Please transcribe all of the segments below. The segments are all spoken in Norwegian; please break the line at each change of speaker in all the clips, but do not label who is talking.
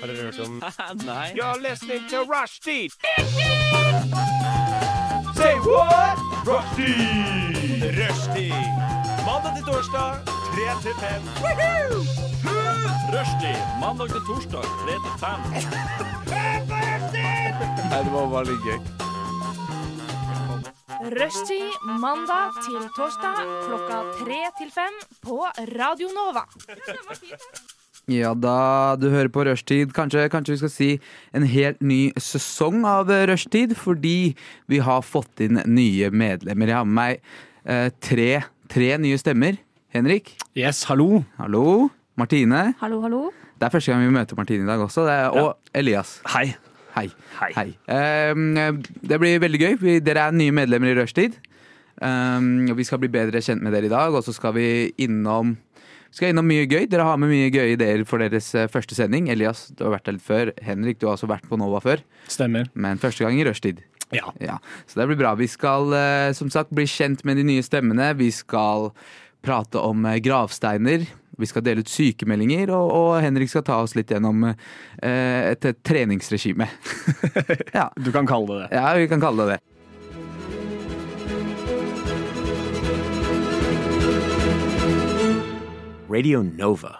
Har dere hørt om
Nei.
You're listening to Rushdie! Say what? Rushdie! Rushdie! Mandag til torsdag, 3 til 5.
Rushdie mandag til torsdag 3 til 5.
Nei, det var bare litt gøy.
Rushtid mandag til torsdag klokka tre til fem på Radio Nova.
Ja da, du hører på Rushtid. Kanskje, kanskje vi skal si en helt ny sesong av Rushtid, fordi vi har fått inn nye medlemmer. Jeg har med meg eh, tre, tre nye stemmer. Henrik.
Yes, hallo.
Hallo. Martine.
Hallo, hallo.
Det er første gang vi møter Martine i dag også. Det er, og Elias.
Hei.
Hei.
Hei.
Hei. Um, det blir veldig gøy. Vi, dere er nye medlemmer i Rushtid. Um, vi skal bli bedre kjent med dere i dag, og så skal vi innom skal innom mye gøy. Dere har med mye gøye ideer for deres eh, første sending. Elias, du har vært der litt før. Henrik, du har også vært på Nova før.
Stemmer.
Men første gang i rushtid.
Ja.
Ja, Så det blir bra. Vi skal eh, som sagt bli kjent med de nye stemmene. Vi skal prate om eh, gravsteiner. Vi skal dele ut sykemeldinger, og, og Henrik skal ta oss litt gjennom eh, et, et treningsregime. ja.
Du kan kalle det det.
ja, vi kan kalle det det.
Radio Nova.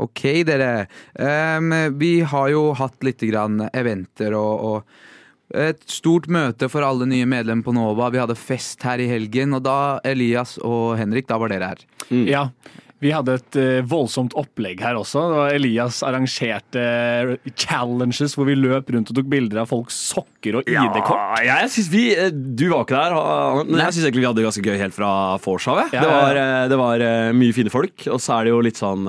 Ok, dere. Um, vi har jo hatt litt grann eventer og, og et stort møte for alle nye medlemmer på Nova. Vi hadde fest her i helgen, og da, Elias og Henrik, da var dere her.
Ja. Vi hadde et eh, voldsomt opplegg her også. Det var Elias arrangerte eh, challenges hvor vi løp rundt og tok bilder av folks sokker og ID-kort.
Ja, jeg synes vi, eh, Du var ikke der, men jeg syns egentlig vi hadde det ganske gøy helt fra vorset.
Ja,
det, var, det var mye fine folk, og så er det jo litt sånn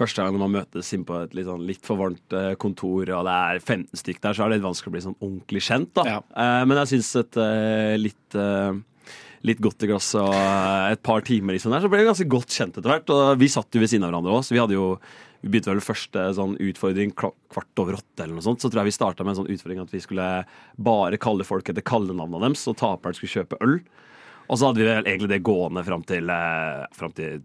Første gang man møtes inn på et litt, sånn, litt for varmt kontor, og det er 15 stykk der, så er det litt vanskelig å bli sånn ordentlig kjent. da.
Ja.
Men jeg syns et litt Litt godt i glasset og eh, et par timer liksom der, så ble vi ganske godt kjent etter hvert. Og vi satt jo ved siden av hverandre òg, så vi hadde jo vi begynte vel første sånn utfordring kvart over åtte, eller noe sånt. Så tror jeg vi starta med en sånn utfordring at vi skulle bare kalle folk etter kallenavnene deres, og taperen skulle kjøpe øl. Og så hadde vi vel egentlig det gående fram til, eh, til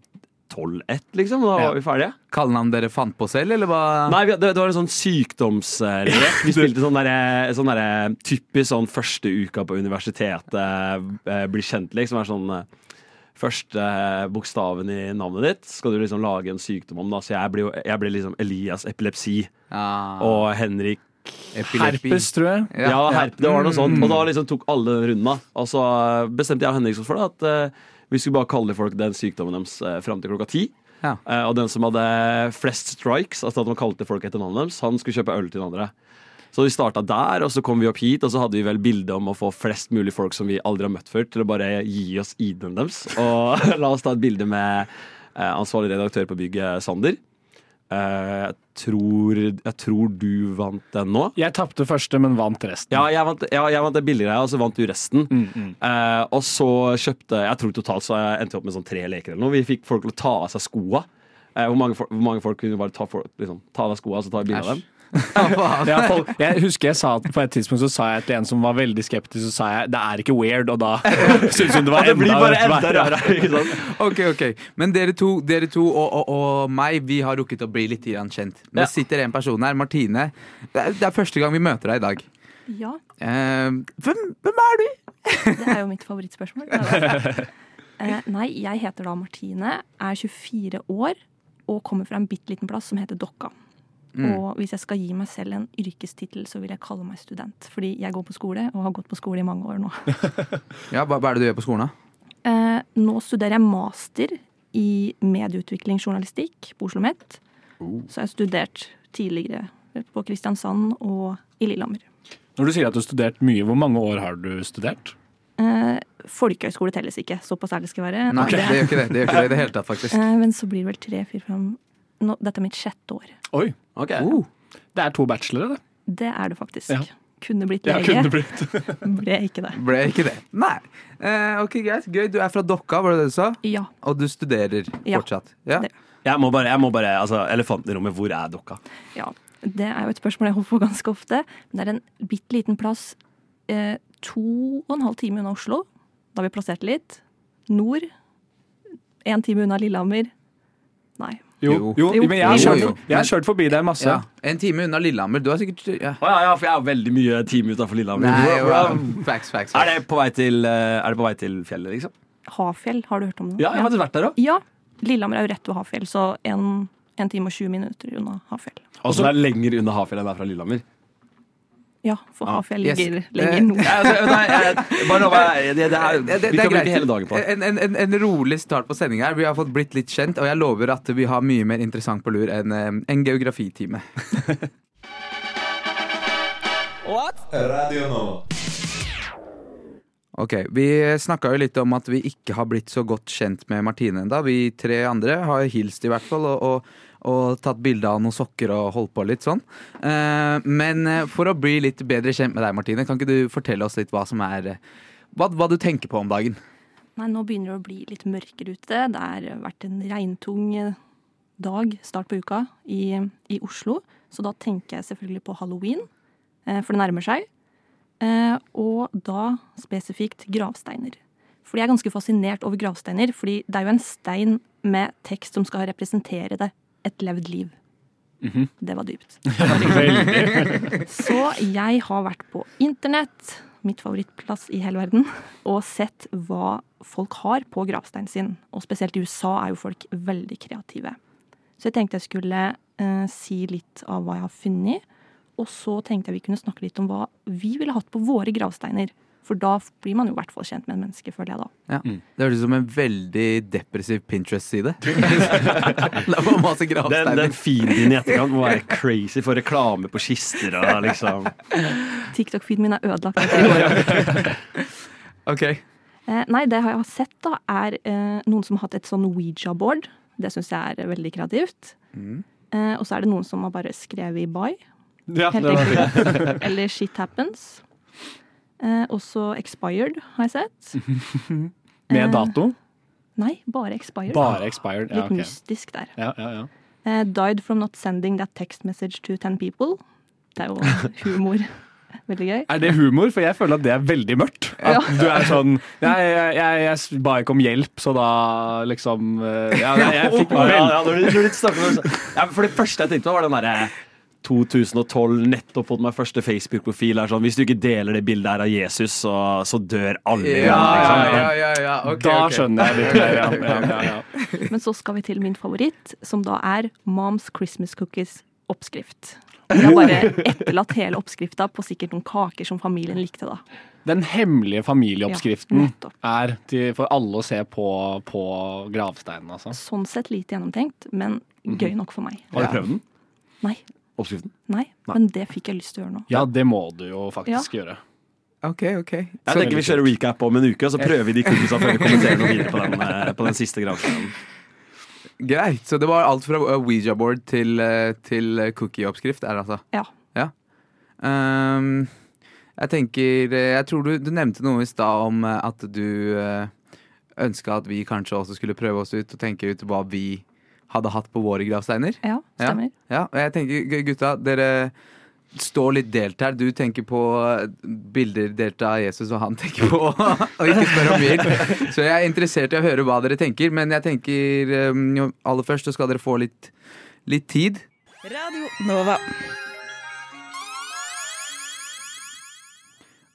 12-1, liksom. Da
Ja.
var vi ferdige.
Kallenavn dere fant på selv, eller hva?
Nei, det, det var en sånn sykdomslek. Vi spilte sånn derre sånn der, typisk sånn første uka på universitetet, eh, bli kjent, liksom. er sånn eh, Første eh, bokstaven i navnet ditt skal du liksom lage en sykdom om. da Så jeg ble, jeg ble liksom Elias epilepsi
Ja,
og Henrik
epilepi.
Herpes, tror jeg.
Ja, Herpes, det var noe sånt. Og da
Mm.
liksom tok alle den runden. Og så eh, bestemte jeg og Henrik oss for det, at eh, vi skulle bare kalle folk den sykdommen deres uh, fram til klokka ti.
Ja.
Eh, og den som hadde flest strikes, altså at man kalte folk etter navnet deres, han skulle kjøpe øl til den andre. Så vi starta der, og så kom vi opp hit, og så hadde vi vel bilde om å få flest mulig folk som vi aldri har møtt før, til å bare gi oss ID-en deres. Og la oss ta et bilde med eh, ansvarlig redaktør på bygget, Sander. Eh, jeg, tror, jeg tror du vant den nå.
Jeg tapte første, men vant resten.
Ja, jeg vant, ja, jeg vant det billigere, og så vant du resten.
Mm, mm.
Eh, og så kjøpte Jeg tror totalt så jeg endte opp med sånn tre leker eller noe. Vi fikk folk til å ta av seg skoa. Eh, hvor, mange, hvor mange folk kunne bare ta, for, liksom, ta av skoa og så ta bilde av dem?
Ja, folk, jeg husker jeg sa at på et tidspunkt så sa jeg til en som var veldig skeptisk, så sa jeg det er ikke weird, og da syntes hun det var
Ja, det blir bare enda rarere. ikke sant?
Ok, ok. Men dere to, dere to og, og, og meg, vi har rukket å bli litt kjent. Det
Ja.
sitter en person her, Martine. Det er, det er første gang vi møter deg i dag.
Ja,
Uh, hvem, hvem er du?
det er jo mitt favorittspørsmål. Uh, nei, jeg heter da Martine, er 24 år og kommer fra en bitte liten plass som heter Dokka.
Mm.
Og hvis jeg skal gi meg selv en yrkestittel, så vil jeg kalle meg student. Fordi jeg går på skole, og har gått på skole i mange år nå.
Ja, hva, hva er det du gjør på skolen, da?
Eh, nå studerer jeg master i medieutvikling journalistikk på Oslo OsloMet. Så jeg har studert tidligere på Kristiansand og i Lillehammer.
Når du sier at du har studert mye, hvor mange år har du studert?
Eh, folkehøyskole telles ikke, såpass ærlig skal jeg være.
Nei,
Det-
det gjør ikke det. Det gjør ikke det i det hele tatt, faktisk.
Eh, men så blir det vel tre, fire, fem nå, Dette er mitt sjette år.
Oi,
Ok.
Uh.
det er to bachelore, det.
Det er det faktisk.
Ja.
Kunne blitt
Ja,
lege.
kunne blitt.
Ble ikke det.
Ble ikke det. Nei. Eh, ok, greit. Gøy. Du er fra Dokka, var det det du sa?
Ja.
Og du studerer
Ja.
fortsatt? Ja.
Det-
Jeg må bare, jeg må bare altså, Elefanten i rommet, hvor er dokka?
ja. Det er jo et spørsmål jeg får på ganske ofte. Men det er en bitte liten plass eh, to og en halv time unna Oslo. Da har vi plassert litt. Nord. Én time unna Lillehammer. Nei.
Jo, jo,
Jo.
men jeg har, kjørt,
jo.
jeg har kjørt forbi der masse.
Ja. En time unna Lillehammer. Du har sikkert ja.
Oh, ja, ja, for jeg har veldig mye time utafor Lillehammer.
Nei,
jo,
wow. facts, facts,
Er det på vei til, eh, er det på vei til fjellet, liksom?
Hafjell, har du hørt om det?
Ja, jeg har faktisk vært der òg.
Ja. Lillehammer er jo rett ved Hafjell, så en, en time og 20 minutter unna Hafjell.
Og så det er lenger unna Hafjell enn det er fra Lillehammer.
Ja, for. Hafjell ligger
yes.
lenger nord.
Nei, bare nå, det, det her,
Det- det-
vi
er
kan bruke
greit.
hele dagen på det.
En, en, en, en rolig start på sendinga her. Vi har fått blitt litt kjent, og jeg lover at vi har mye mer interessant på lur enn eh, en geografitime.
Radio nå.
Ok, Vi snakka jo litt om at vi ikke har blitt så godt kjent med Martine enda Vi tre andre har hilst i hvert fall, og, og, og tatt bilde av noen sokker og holdt på litt sånn. Eh, men eh, for å bli litt bedre kjent med deg, Martine, kan ikke du fortelle oss litt hva som er eh, hva, hva du tenker på om dagen?
Nei, nå begynner det å bli litt mørkere ute. Det har vært en regntung dag, start på uka, i, i Oslo. Så da tenker jeg selvfølgelig på halloween, for det nærmer seg. Og da spesifikt gravsteiner. Fordi jeg er ganske fascinert over gravsteiner, fordi det er jo en stein med tekst som skal representere det. Et levd liv. Det var dypt. Så jeg har vært på internett, mitt favorittplass i hele verden, og sett hva folk har på gravsteinen sin. Og spesielt i USA er jo folk veldig kreative. Så jeg tenkte jeg skulle eh, si litt av hva jeg har funnet. Og så tenkte jeg vi kunne snakke litt om hva vi ville hatt på våre gravsteiner. For da blir man jo i hvert fall kjent med en menneske, føler jeg da.
Ja. Det høres ut som en veldig depressiv Pinterest-side. det var masse
Den,
gravsteiner.
den feeden i etterkant må være crazy for reklame på kister og liksom
TikTok-feeden min er ødelagt.
Ok.
Eh, nei, det jeg har sett, da, er eh, noen som har hatt et sånn Ouija-board. Det syns jeg er veldig kreativt.
Mm.
Eh, og så er det noen som har bare skrevet i bye.
Ja.
Eller Shit Happens. Eh, også Expired har jeg sett.
Med dato?
Nei, bare Expired.
Bare expired. Ja,
Litt
okay.
mystisk der.
ja, ja, ja.
Eh, died from not sending that text message to ten people. Det er jo humor. Veldig gøy.
Er det humor? For jeg føler at det er veldig mørkt. At
Ja.
du er sånn jeg, jeg, jeg, jeg ba ikke om hjelp, så da liksom eh, Ja, jeg, jeg fikk vel
ja, når du, når du snakker om det, ja, For det første jeg tenkte på, var den derre 2012, nettopp fått meg første Facebook-profil. Sånn, hvis du ikke deler det bildet her av Jesus, så, så dør alle.
Ja, ja,
liksom.
ja, ja, ja. ok,
Da
okay.
skjønner jeg litt mer. Ja, ja, ja, ja.
Men så skal vi til min favoritt, som da er Moms Christmas Cookies-oppskrift. Jeg har bare etterlatt hele oppskrifta på sikkert noen kaker som familien likte. da.
Den hemmelige familieoppskriften
ja,
er til, for alle å se på, på gravsteinen, altså.
Sånn sett lite gjennomtenkt, men gøy nok for meg.
Har du prøvd den?
Nei,
Oppskriften?
nei, men det fikk jeg lyst til å gjøre nå.
Ja, det må du jo faktisk gjøre.
Ok, ok.
Jeg tenker vi kjører recap om en uke, og så prøver vi de cookiesa før vi kommenterer noe videre på den, eh, på den siste gravsteinen.
Greit. Så det var alt fra uh, Ouija-board til, uh, til cookie-oppskrift, er det altså?
Ja.
Ja. Um, jeg tenker Jeg tror du, du nevnte noe i stad om at du ønska at vi kanskje også skulle prøve oss ut og tenke ut hva vi hadde hatt på våre gravsteiner.
Ja, stemmer.
Ja, og jeg tenker, gutta, dere står litt delt her. Du tenker på uh, bilder delt av Jesus, og han tenker på å ikke spørre om bil. Så jeg er interessert i å høre hva dere tenker, men jeg tenker jo, aller først så skal dere få litt, litt tid.
Radio Nova.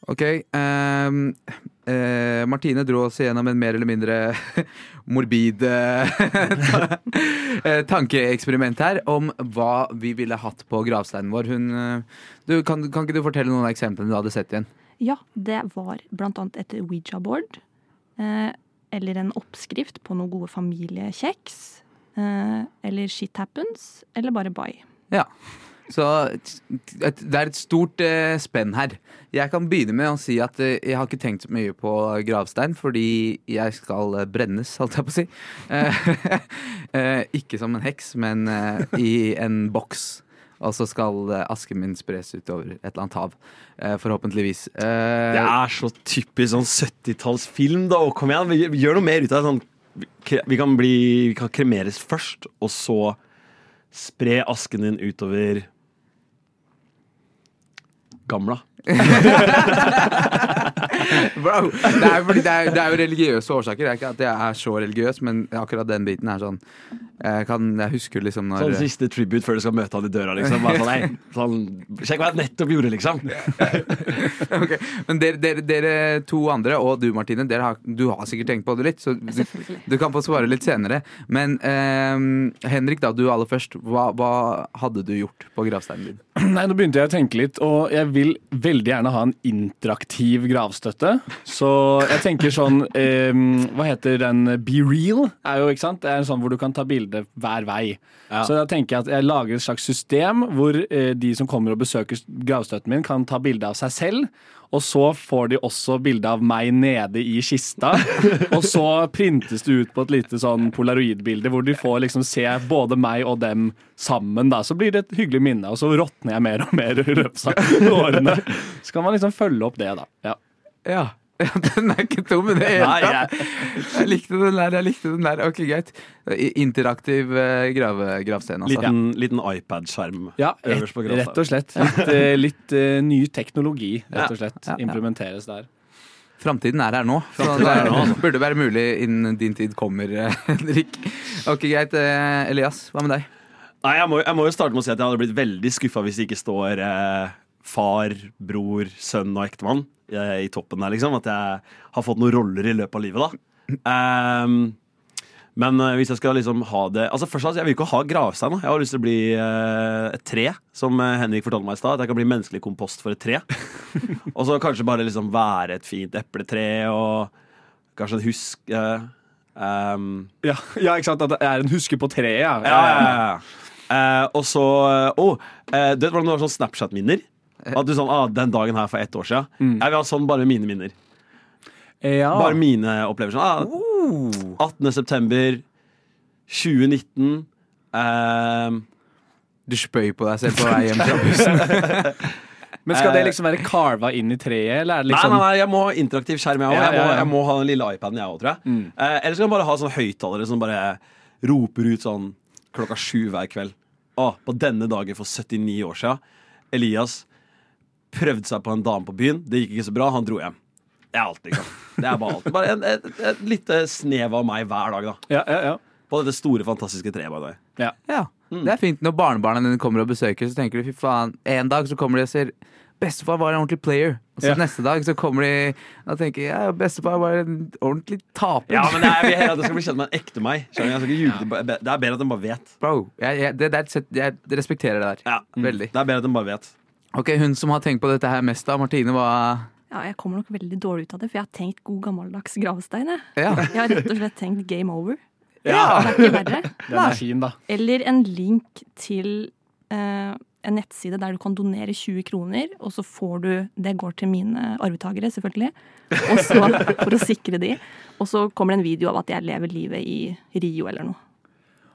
Ok. Um, uh, Martine dro oss igjennom en mer eller mindre morbid uh, tankeeksperiment her om hva vi ville hatt på gravsteinen vår. Hun, eh, du, kan, kan ikke du fortelle noen av eksemplene du hadde sett igjen?
Ja, det var annet et Ouija-board. Eh, eller en oppskrift på noen gode familiekjeks. Eh, eller Shit Happens. Eller bare Bye.
Ja. Så et, et, det er et stort eh, spenn her. Jeg kan begynne med å si at eh, jeg har ikke tenkt så mye på gravstein, fordi jeg skal eh, brennes, holdt jeg på å si. Ikke som en heks, men i en boks. Og så skal asken min spres utover et eller annet hav. Forhåpentligvis.
Det er så typisk sånn 70-tallsfilm, da. Og kom igjen, gjør noe mer ut av det. Sånn, vi, kan bli, vi kan kremeres først, og så spre asken din utover Gamla.
Bro, det er, det, er, det er jo religiøse årsaker. Det er ikke at jeg er så religiøs, men akkurat den biten er sånn Jeg, kan, jeg husker liksom når
Sånn siste tribute før du skal møte han i døra, liksom. Bare sånn, nei, sånn, Sjekk hva jeg nettopp gjorde, liksom.
okay. Men dere, dere, dere to andre, og du Martine, dere har, du har sikkert tenkt på det litt, så du, du kan få svare litt senere. Men eh, Henrik, da, du aller først. Hva, hva hadde du gjort på gravsteinen din?
Nei, nå begynte jeg å tenke litt, og jeg vil veldig gjerne ha en interaktiv gravstøtte. Så jeg tenker sånn eh, Hva heter den? Be real? Er jo, ikke sant? Det er en sånn hvor du kan ta bilde hver vei.
Ja.
Så da tenker jeg at jeg lager et slags system hvor eh, de som kommer og besøker gravstøtten min, kan ta bilde av seg selv. Og så får de også bilde av meg nede i kista. og så printes det ut på et lite sånn polaroidbilde hvor de får liksom se både meg og dem sammen. da. Så blir det et hyggelig minne, og så råtner jeg mer og mer i løpet av årene. Så kan man liksom følge opp det, da. Ja.
Ja. Den er ikke tom i det hele tatt. Jeg likte den der. jeg likte den der. Ok, Greit. Interaktiv grav, grave, gravstein, altså.
Liten, liten iPad-skjerm
Ja,
øverst på gravsteinen.
rett og slett. Litt, eh, litt uh, ny teknologi, rett og slett,
Ja, ja.
implementeres der.
Framtiden er her nå. Så det
er
burde være mulig innen din tid kommer, eh, Henrik. Ok, Greit. eh, Elias, hva med deg?
Nei, jeg må, jeg må jo starte med å si at jeg hadde blitt veldig skuffa hvis det ikke står eh, far, bror, sønn og ektemann eh, i toppen der, liksom. At jeg har fått noen roller i løpet av livet, da. Um, men eh, hvis jeg skal liksom ha det Altså først fremst, Jeg vil ikke ha gravstein. Jeg har lyst til å bli uh, et tre, som eh, Henrik fortalte meg i stad. At jeg kan bli menneskelig kompost for et tre. og så kanskje bare liksom være et fint epletre og kanskje en husk. uh, um,
Ja, ja, ikke sant? At det er en huske på treet, ja.
ja, ja, ja. Eh, og så Å, eh, du vet hvordan du har sånn Snapchat-minner? At du sånn, ah, Den dagen her for ett år siden. Jeg vil ha sånn bare mine minner.
Ja.
Bare mine opplevelser. Ah, 18. september 2019. Eh,
Du spøy på deg selv på vei hjem fra bussen.
Men skal det liksom være carva inn i treet, eller det
Nei,
liksom
nei, nei, jeg må ha interaktiv skjerm, jeg òg. Jeg, jeg må ha den lille iPaden, jeg òg, tror jeg.
Mm.
Eh, eller så kan jeg bare ha sånne høyttalere som bare roper ut sånn klokka sju hver kveld. Å, på denne dagen for 79 år siden, Elias prøvde seg på en dame på byen. Det gikk ikke så bra, han dro hjem. Det er alt, liksom. Det er bare alt. Bare en, et, et lite snev av meg hver dag, da.
Ja, ja, ja.
På dette store, fantastiske treet. the Ja.
Ja, Det er fint når barnebarna dine kommer og besøker, så tenker du fy faen. En dag så kommer de og sier Bestefar var en ordentlig player. Og så
Ja.
neste dag så kommer de og tenker ja, bestefar var en ordentlig taper.
Ja, men det er, jeg jeg skal bli kjent med en ekte meg. Skjønner? Jeg skal ikke ljuge Det er bedre at de bare vet.
Bro, jeg, jeg, det, det er jeg respekterer det der.
Ja.
Veldig.
Det er bedre at de bare vet.
Ok, Hun som har tenkt på dette her mest, da. Martine, hva
Ja, jeg kommer nok veldig dårlig ut av det, for jeg har tenkt god gammeldags gravstein. Jeg.
Ja.
jeg har rett og slett tenkt game over.
Ja.
Det er ikke verre.
Den er fin, da.
Eller en link til eh, en nettside der du kan donere 20 kroner, og så får du Det går til mine arvtakere, selvfølgelig. Og så, for å sikre de. Og så kommer det en video av at jeg lever livet i Rio eller noe.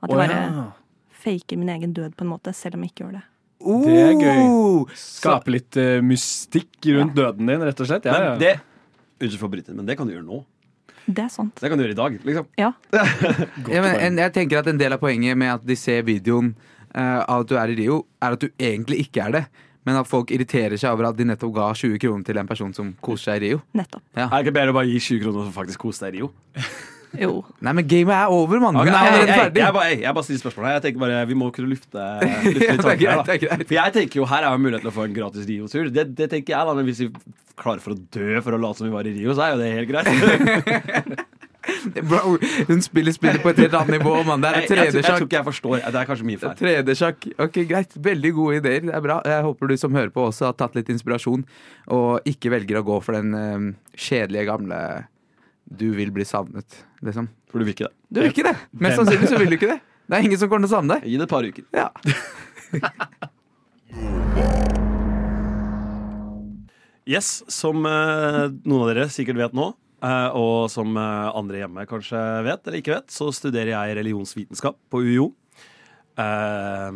At jeg bare
ja.
faker min egen død på en måte, selv om jeg ikke gjør det.
Det er gøy.
Oh!
Skape litt uh, mystikk rundt døden din, rett og slett. Ja,
Men
ja.
det Unnskyld for å bryte men det kan du gjøre nå.
Det er sant.
Det kan du gjøre i dag. liksom
Ja.
Ja, men en, jeg tenker at En del av poenget med at de ser videoen uh, av at du er i Rio, er at du egentlig ikke er det. Men at folk irriterer seg over at de nettopp ga 20 kroner til en person som koser seg i Rio.
Nettopp.
Er det ikke bedre å bare gi 20 kroner som faktisk koser deg i Rio?
Jo.
Nei, men gamet er over, mann! Okay,
jeg,
allerede
jeg, jeg, bare, jeg bare stiller spørsmål her. Jeg tenker bare, Vi må kunne lufte, lufte
Ja,
her. da. For jeg tenker jo Her er jo muligheten til å få en gratis Rio-tur. Det, det tenker jeg da, Men hvis vi klarer for å dø for å late som vi var i Rio, så er jo det helt greit.
Bro, hun spiller spillet på et helt annet nivå, mann. Det er
Jeg, jeg, tror- jeg tror
3D-sjakk.
ikke jeg forstår. Det er kanskje min feil.
3D-sjakk. Ok, Greit. Veldig gode ideer. Det er bra. Jeg håper du som hører på også har tatt litt inspirasjon, og ikke velger å gå for den um, kjedelige gamle du vil bli savnet, liksom.
For du vil ikke det.
Du vil ikke det! Mest sannsynlig så vil du ikke det. Det er ingen som kommer til å savne deg.
Gi det et par uker.
Ja.
Yes, som eh, noen av dere sikkert vet nå, eh, og som eh, andre hjemme kanskje vet eller ikke vet, så studerer jeg religionsvitenskap på UiO. Eh,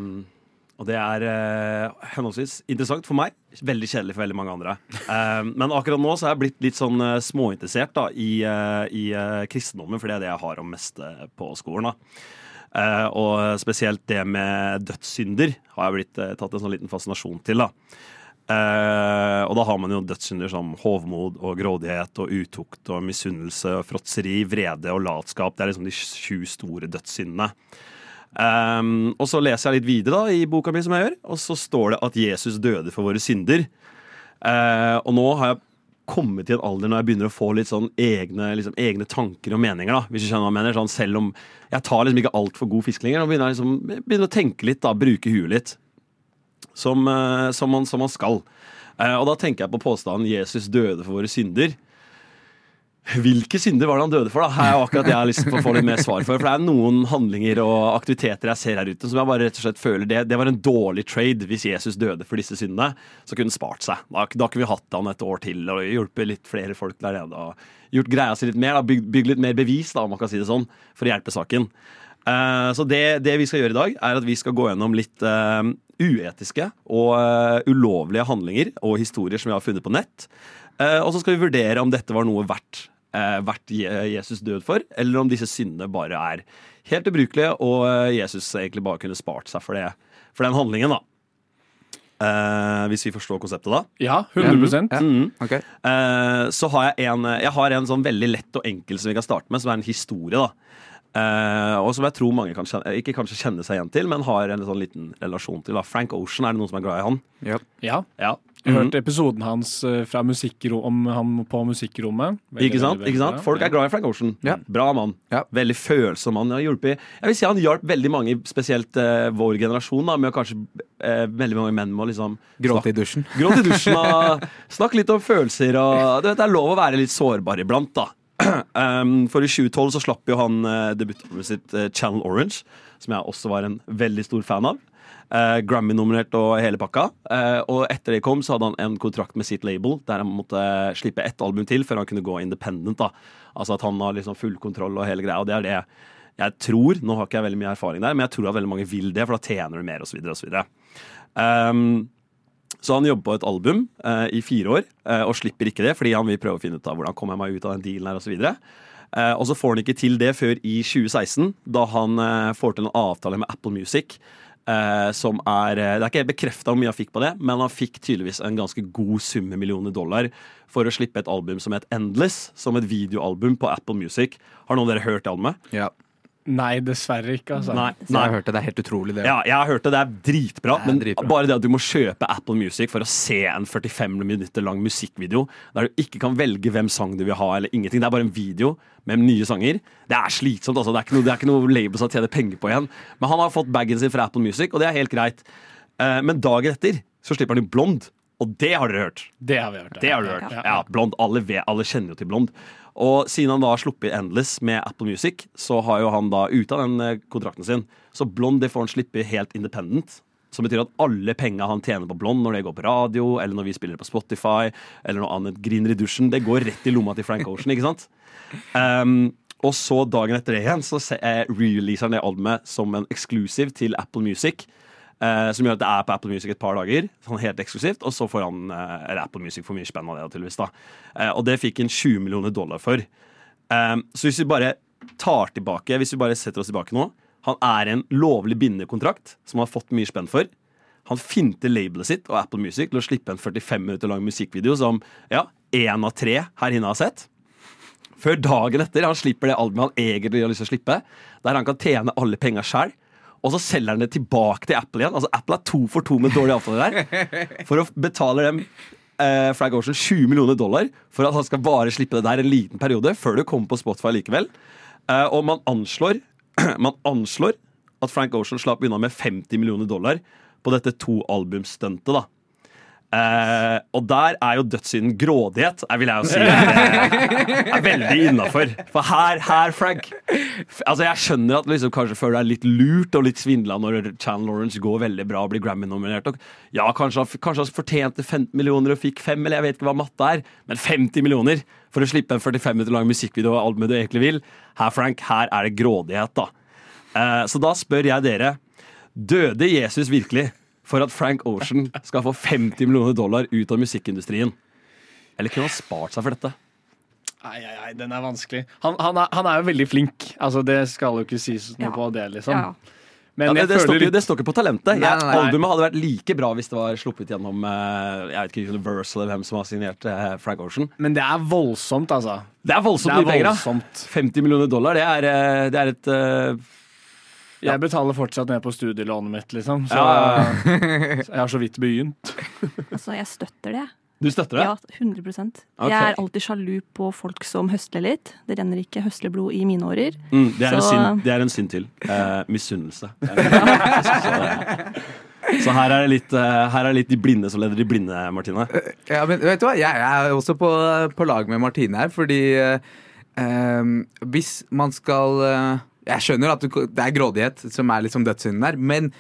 og det er eh, henholdsvis interessant for meg, veldig kjedelig for veldig mange andre. Eh, men akkurat nå så er jeg blitt litt sånn eh, småinteressert da, i, eh, i eh, kristendommen, for det er det jeg har om mest eh, på skolen. da. Og spesielt det med dødssynder har jeg blitt tatt en sånn liten fascinasjon til. da. Uh, og da har man jo dødssynder som hovmod og grådighet og utukt og misunnelse og fråtseri, vrede og latskap. Det er liksom de sju store dødssyndene. Um, og så leser jeg litt videre da, i boka mi, som jeg gjør, og så står det at Jesus døde for våre synder. Uh, og nå har jeg kommet til en alder når jeg begynner å få litt sånn egne, liksom, egne tanker og meninger. da, hvis du skjønner hva jeg mener, sånn Selv om jeg tar liksom ikke altfor god fisk lenger. Nå begynner jeg liksom, begynner å tenke litt, da, bruke huet litt. Som, uh, som, man, som man skal. Uh, og da tenker jeg på påstanden 'Jesus døde for våre synder'. Hvilke synder var det han døde for? da? Her er akkurat det jeg har lyst til å få litt mer svar for. For det er noen handlinger og aktiviteter jeg ser her ute som jeg bare rett og slett føler det, det var en dårlig trade hvis Jesus døde for disse syndene. Så kunne han spart seg. Da, da kunne vi hatt han et år til og hjulpet litt flere folk der nede. og Gjort greia si litt mer, da, bygd bygd litt mer bevis, da, om man kan si det sånn, for å hjelpe saken. Uh, så det, det vi skal gjøre i dag, er at vi skal gå gjennom litt uh, uetiske og uh, ulovlige handlinger og historier som vi har funnet på nett. Eh, og så skal vi vurdere om dette var noe verdt, eh, verdt Jesus død for, eller om disse syndene bare er helt ubrukelige, og eh, Jesus egentlig bare kunne spart seg for, det, for den handlingen, da. Eh, hvis vi forstår konseptet, da.
Ja, 100
Ja.
Mm.
Okay.
Eh, så har jeg en Jeg har en sånn veldig lett og enkel som vi kan starte med, som er en historie. da Eh, og som jeg tror mange kan kjenne, ikke kanskje kjenne seg igjen til, men har en sånn liten relasjon til. da Frank Ocean, er det noen som er glad i han?
Ja.
Ja.
Ja.
Jeg
Mhm.
episoden hans eh, fra om ham på musikkrommet. Veldig,
Ikke sant?
veldig,
ikke sant? Folk er glad i Frank Ocean.
Ja.
Bra mann.
Ja.
Veldig følsom mann. Jeg, jeg vil si han hjalp veldig mange, spesielt uh, vår generasjon, da, med å kanskje uh, veldig mange menn med å liksom
Gråte i dusjen.
Gråte i dusjen og snakke litt om følelser. Og, du vet, det er lov å være litt sårbar iblant, da. Um, for i 2012 så slapp jo han uh, debutalbumet sitt Channel Orange, som jeg også var en veldig stor fan av. Eh, Grammy-nominert og hele pakka. Eh, og etter det kom, så hadde han en kontrakt med sitt label, der han måtte slippe ett album til før han kunne gå independent. da Altså at han har liksom full kontroll og hele greia. Og det er det jeg tror. Nå har ikke jeg veldig mye erfaring der, men jeg tror at veldig mange vil det, for da tjener du mer, osv. osv. Um, så han jobber på et album eh, i fire år, eh, og slipper ikke det, fordi han vil prøve å finne ut av hvordan kommer jeg meg ut av den dealen her, osv. Eh, og så får han ikke til det før i 2016, da han eh, får til en avtale med Apple Music. Eh, som er, eh, Det er ikke bekrefta hvor mye han fikk på det, men han fikk tydeligvis en ganske god summe millioner dollar for å slippe et album som het Endless, som et videoalbum på Apple Music. Har noen av dere hørt det albumet?
Ja.
Nei, dessverre ikke. Altså.
Nei.
Jeg har hørt det. Det er helt utrolig, det.
Ja, jeg har hørt det. Det er dritbra.
Det er
men
dritbra.
bare det at du må kjøpe Apple Music for å se en 45 minutter lang musikkvideo der du ikke kan velge hvem sang du vil ha, eller ingenting. Det er bare en video med nye sanger. Det er slitsomt. altså. Det er ikke noe, det er ikke noe labels å tjene penger på igjen. Men han har fått bagen sin fra Apple Music, og det er helt greit. Eh, Men dagen etter så slipper han jo Blond, og det har dere hørt.
Det har vi hørt. ja.
Det har dere hørt.
Ja.
Ja, Blond, alle, alle kjenner jo til Blond. Og siden han da har sluppet Endless med Apple Music, så har jo han da ute av den eh, kontrakten sin. Så Blond det får han slippe helt independent. Som betyr at alle penga han tjener på Blond når det går på radio, eller når vi spiller på Spotify, eller noe annet griner i dusjen, det går rett i lomma til Frank Ocean, ikke sant? Um, og så dagen etter det igjen så eh, releaser han det albumet som en eksklusiv til Apple Music. Eh, som gjør at det er på Apple Music et par dager, sånn helt eksklusivt. Og så får han eller Apple Music for mye spenn av det, da. Eh, og det fikk han 20 millioner dollar for. Så hvis vi bare tar tilbake, hvis vi bare setter oss tilbake nå Han er en lovlig bindende kontrakt som han har fått mye spenn for. Han finter labelet sitt og Apple Music til å slippe en 45 minutter lang musikkvideo som ja, én av tre her inne har sett. Før dagen etter han slipper det albumet han egentlig har lyst til å slippe, der han kan tjene alle penga sjøl. Og så selger han det tilbake til Apple igjen. Altså Apple er to for to med dårlige avtaler der. For å betale dem eh, Frank Ocean 20 millioner dollar for at han skal bare slippe det der en liten periode, før det kommer på Spotify likevel. Eh, og man anslår, man anslår at Frank Ocean slapp unna med 50 millioner dollar på dette to-albumstuntet. da. Eh, og der er jo dødssynden grådighet, jeg vil jeg jo si. Er, er veldig innafor. For her, her, Frank Altså Jeg skjønner at liksom kanskje føler du er litt lurt og litt svindla når Channel Lawrence går veldig bra og blir Grammy-nominert. Ja, kanskje han, fortjente 15 millioner og fikk 5, eller jeg vet ikke hva matte er. Men 50 millioner for å slippe en 45 minutter lang musikkvideo og albumet du egentlig vil. Her, Frank, her er det grådighet, da. Uh, så da spør jeg dere. Døde Jesus virkelig for at Frank Ocean skal få 50 millioner dollar ut av musikkindustrien? Eller kunne han spart seg for dette?
Nei, nei, nei, den er vanskelig. Han, han, er, han er jo veldig flink. Altså, det skal jo ikke sies noe
Ja.
på det, liksom.
Ja.
Men
Ja, det,
jeg
det, står
føler
ikke, det står ikke på talentet.
Nei, nei, nei.
Albumet hadde vært like bra hvis det var sluppet gjennom eh, Jeg vet ikke, Universal eller hvem som har signert eh, Frank Ocean.
Men det er voldsomt, altså.
Det er voldsomt
Det
mye penger,
voldsomt.
50 millioner dollar, det er, eh, det er et eh,
Jeg betaler fortsatt ned på studielånet mitt, liksom. Så
Ja,
så jeg har så vidt begynt.
Altså, jeg støtter det.
Du støtter det?
Ja, 100
okay.
Jeg er alltid sjalu på folk som høsler litt. Det renner ikke høsleblod i mine årer.
Mm, det, er en synd, det er en synd til. Eh, Misunnelse. så, her er det litt, eh, her er det litt de blinde som leder de blinde, Martine.
Ja, men vet du hva? Jeg er også på, på lag med Martine her, fordi eh, eh, hvis man skal eh, Jeg skjønner at det er grådighet som er liksom dødssynden der, men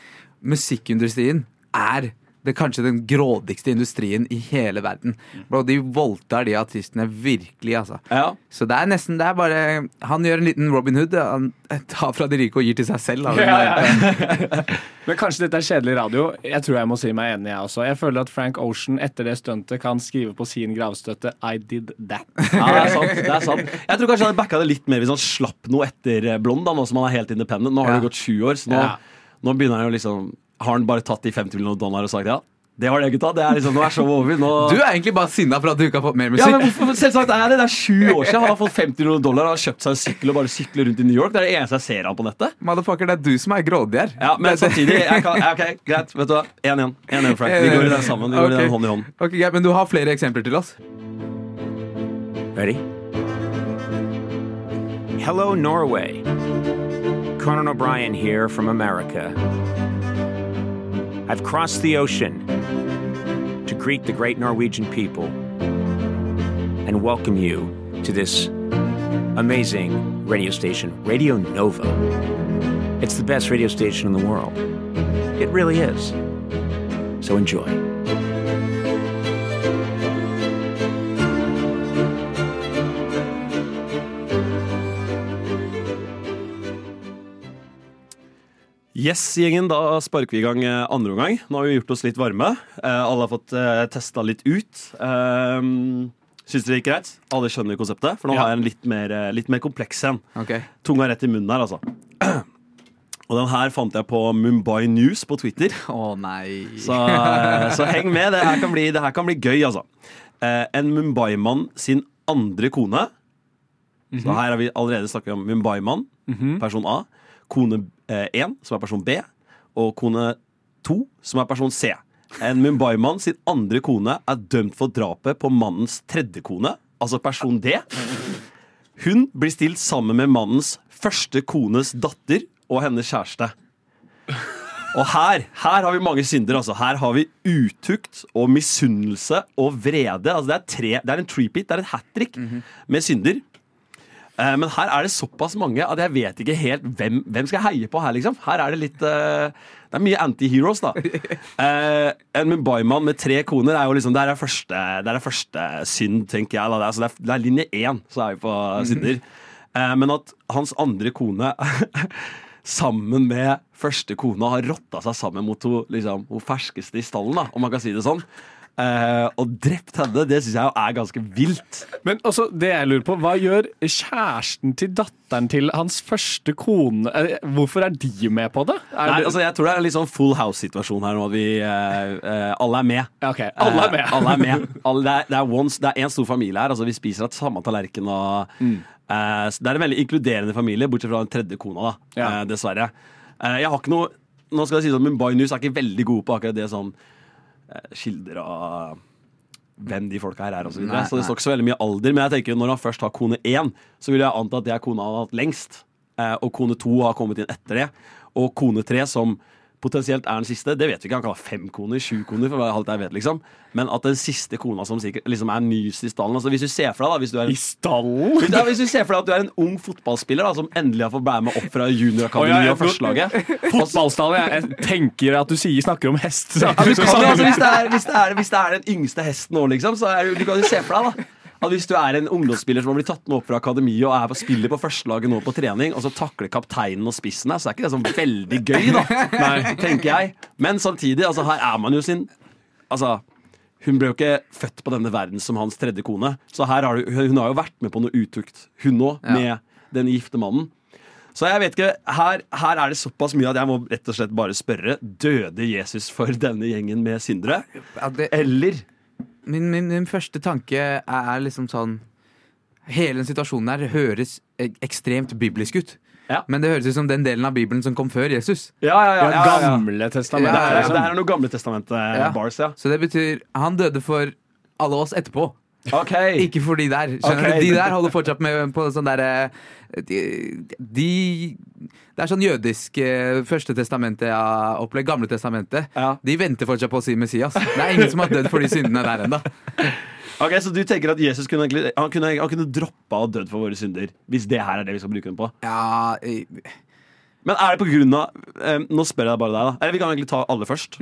musikkindustrien er det kanskje den grådigste industrien i hele verden. Bro, de voldtar de artistene virkelig, altså.
Ja.
Så det er nesten det er bare Han gjør en liten Robin Hood. Han tar fra de rike og gir til seg selv. Da.
Men kanskje dette er kjedelig radio. Jeg tror jeg må si meg enig, jeg også. Jeg føler at Frank Ocean etter det stuntet kan skrive på sin gravstøtte I did that.
Ja, det er sant. det er sant Jeg tror kanskje han hadde backa det litt mer hvis han slapp noe etter eh, Blond. Da, nå som han er helt independent. Nå har
Ja.
det gått sju år, så nå,
Ja.
nå begynner han jo liksom Har han bare tatt de 50 millioner dollar og sagt ja? Det var det, gutta. Det er liksom, nå er showet over. Nå...
Du er egentlig bare sinna for at du ikke har fått mer musikk.
ja, men hvorfor, Selvsagt er det. Det er sju år siden han har fått 50 millioner dollar og har kjøpt seg en sykkel og bare sykler rundt i New York. Det er det eneste jeg ser han på nettet.
Motherfucker, det er du som er grådig her.
Ja, Men samtidig jeg kan, Ok, greit. Vet du hva? 1-1. 1-1, Frank. Vi går i den sammen. Vi går i den hånd i hånd.
Ok, greit, Men du har flere eksempler til oss?
Ready? Hello, Norway. Conan O'Brien here from America. I've crossed the ocean to greet the great Norwegian people and welcome you to this amazing radio station, Radio Nova. It's the best radio station in the world. It really is. So enjoy.
Yes, gjengen, da sparker vi i gang eh, andre omgang. Nå har vi gjort oss litt varme. Eh, alle har fått uh, testa litt ut. Syns dere det gikk greit? Alle skjønner konseptet? For nå
Ja.
har jeg en litt mer, eh, litt mer kompleks en.
Okay.
Tunga rett i munnen her, altså. Og den her fant jeg på Mumbai News på Twitter.
Å nei.
Så, eh, så heng med. Det her kan bli, det her kan bli gøy, altså. Eh, en Mumbai-mann sin andre kone. Så her har vi allerede snakket om Mumbai-mann, person A. Kone 1, som er person B. Og kone 2, som er person C. En Mumbai-mann sin andre kone er dømt for drapet på mannens tredje kone, altså person D. Hun blir stilt sammen med mannens første kones datter og hennes kjæreste. Og her, her har vi mange synder. Altså. Her har vi utukt og misunnelse og vrede. Altså, det, er tre, det er en trepeat, det er en hat trick med synder. Eh, men her er det såpass mange at jeg vet ikke helt hvem, hvem skal jeg heie på her. liksom Her er det litt uh, Det er mye anti-heroes, da. Uh, en Mumbai-mann med tre koner er jo liksom Det er første, det er første synd, tenker jeg. Det, er, altså, det, er, det er linje én, så er vi på synder. Uh, men at hans andre kone sammen med første kone har rotta seg sammen mot hun, liksom, hun ferskeste i stallen, da, om man kan si det sånn. Eh, og drept henne, det syns jeg er ganske vilt.
Men også, det jeg lurer på, hva gjør kjæresten til datteren til hans første kone eh, Hvorfor er de med på det? Er
Nei, altså Jeg tror det er en litt sånn full house-situasjon her nå. Vi uh, alle er med.
Ja, ok, alle er med.
Uh, alle er med. Alle, det, er, det, er once, det er en stor familie her. Altså Vi spiser av samme tallerken. Og,
Mm.
uh, det er en veldig inkluderende familie, bortsett fra den tredje kona. da
Ja.
Dessverre. Jeg har ikke noe Nå skal jeg si at Mumbai News er ikke veldig gode på akkurat det sånn eh, kilder av hvem de folka her er, og så videre.
Nei,
Så det står ikke så veldig mye alder. Men jeg tenker når han først har kone én, så vil jeg anta at det er kona han har hatt lengst. Eh, og kone to har kommet inn etter det. Og kone tre, som potensielt er den siste, det vet vi ikke. Han kan ha fem koner, sju koner, for alt jeg vet, liksom. Men at den siste kona som sikkert liksom er nyest i stallen altså Hvis du ser for deg, da hvis du er
I stallen?
hvis, ja, hvis du ser for deg at du er en ung fotballspiller da, som endelig har fått være med opp fra juniorakademiet
Å, ja, ja,
og førstelaget
Fotballstallen. Jeg, jeg tenker at du sier, snakker om hest.
ja, kan, altså, hvis, det er, hvis, det er, hvis det er den yngste hesten nå, liksom, så er, du kan jo se for deg da at hvis du er en ungdomsspiller som har blitt tatt med opp fra akademiet og er på spiller på førstelaget nå på trening, og så takler kapteinen og spissen her, så er ikke det sånn veldig gøy, da. Nei, tenker jeg. Men samtidig, altså, her er man jo sin Altså, hun ble jo ikke født på denne verden som hans tredje kone, så her har du, hun har jo vært med på noe utukt, hun òg,
Ja.
med den gifte mannen. Så jeg vet ikke, her, her er det såpass mye at jeg må rett og slett bare spørre Døde Jesus for denne gjengen med syndere? Eller
min, min, min første tanke er liksom sånn Hele den situasjonen her høres ekstremt biblisk ut.
Ja.
Men det høres ut som den delen av Bibelen som kom før Jesus.
Ja, ja, ja,
Ja. Gamle
Det
testamentet. liksom.
det her er noe Gamle testament-bars, ja.
Så det betyr han døde for alle oss etterpå.
Ok.
Ikke for de der. Skjønner
Ok.
du? De der holder fortsatt med på sånn derre de, de Det er sånn jødisk eh, Første testamentet-opplegg, Gamle testamentet.
Ja.
De venter fortsatt på å si Messias. Det er ingen som har dødd for de syndene der ennå.
Ok, Så du tenker at Jesus kunne, egentlig- han kunne, han kunne droppa å dødd for våre synder? Hvis det her er det vi skal bruke den på?
Ja, jeg...
Men er det på grunn av eh, Nå spør jeg bare deg, da. Eller vi kan egentlig ta alle først.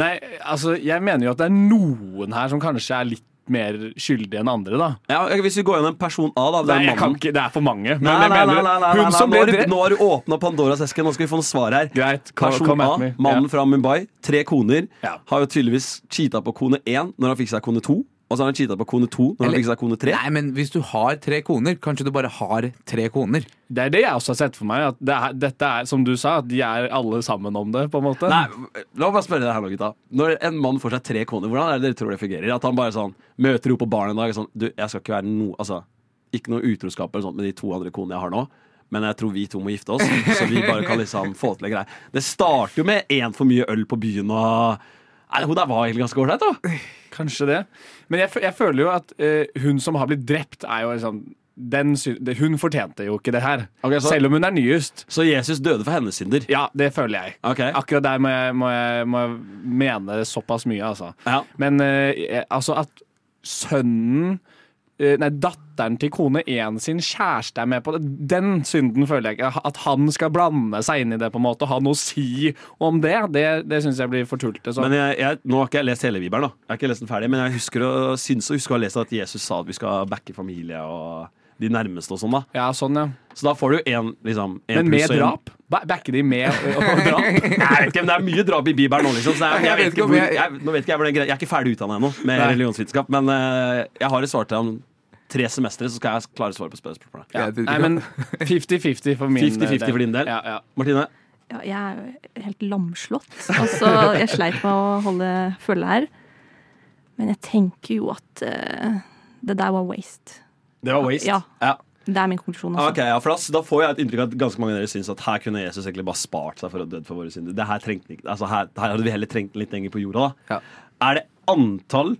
Nei, altså, jeg mener jo at det er noen her som kanskje er litt mer skyldige enn andre, da.
Ja, Hvis vi går gjennom person A, da. Det
Nei,
er
kan ikke, det er for mange. Men
Nei, nei, nei, nei, nei, nei,
hun som ble drept
nå har du åpna Pandoras eske. Nå skal vi få noe svar her.
Greit, kom,
Person
kom
A,
me.
mannen
Ja.
fra Mumbai, tre koner,
Ja.
har jo tydeligvis cheata på kone én når han fikk seg kone to. Og så har han cheata på kone to når han
Eller-
fikk seg kone tre.
Nei, men hvis du har tre koner, kanskje du bare har tre koner.
Det er det jeg også har sett for meg. At det er, dette er, som du sa, at de er alle sammen om det, på en måte.
Nei, La meg bare spørre deg her nå, gutta. Når en mann får seg tre koner, hvordan er det dere tror det fungerer? At han bare sånn møter henne på baren en dag og sånn Du, jeg skal ikke være noe Altså, ikke noe utroskap eller sånt med de to andre konene jeg har nå. Men jeg tror vi to må gifte oss, så vi bare kan liksom få til en greie. Det starter jo med én for mye øl på byen og Nei, Hun der var egentlig ganske ålreit, da.
Kanskje det. Men jeg, jeg føler jo at eh, hun som har blitt drept, er jo liksom den, sy- det- Hun fortjente jo ikke det her.
Ok, så-
Selv om hun er nyest.
Så Jesus døde for hennes synder.
Ja, det føler jeg.
Ok.
Akkurat der må jeg, må jeg, må jeg mene såpass mye, altså.
Ja.
Men eh, jeg- altså at sønnen Nei, datteren til kone én sin kjæreste er med på det. Den synden føler jeg ikke. At han skal blande seg inn i det på en måte og ha noe å si om det, det, det syns jeg blir for tullete.
Men jeg, jeg, nå har ikke jeg lest hele Bibelen, da. Jeg har ikke lest den ferdig, men jeg husker å, synes å huske å ha lest at Jesus sa at vi skal backe familie og de nærmeste og sånn, da.
Ja, sånn, ja.
Så da får du én liksom, en
Men med drap? Backer de med å drap?
Jeg vet ikke, men Det er mye drap i Bibelen nå, liksom. Så jeg, jeg, vet ikke hvor,
jeg-
nå vet ikke jeg, hvor den jeg er ikke ferdig utdanna ennå med religionsvitenskap, men uh, jeg har et svar til om tre semestre, så skal jeg klare svaret på spørsmålet.
Ja. Nei, men 50-50 for min
50-50 for din del?
Ja, ja.
Martine?
Ja, jeg er helt lamslått. Altså, jeg sleit med å holde følge her. Men jeg tenker jo at uh, det der var waste.
Det var waste.
Ja.
ja.
Det er min konklusjon. Også.
Okay, ja, for da, da får jeg et inntrykk av at ganske mange av dere syns at her kunne Jesus egentlig bare spart seg for å dø for våre synder. Det her, trengte, altså her, her hadde vi heller trengt litt lenger på jorda. da.
Ja.
Er det antall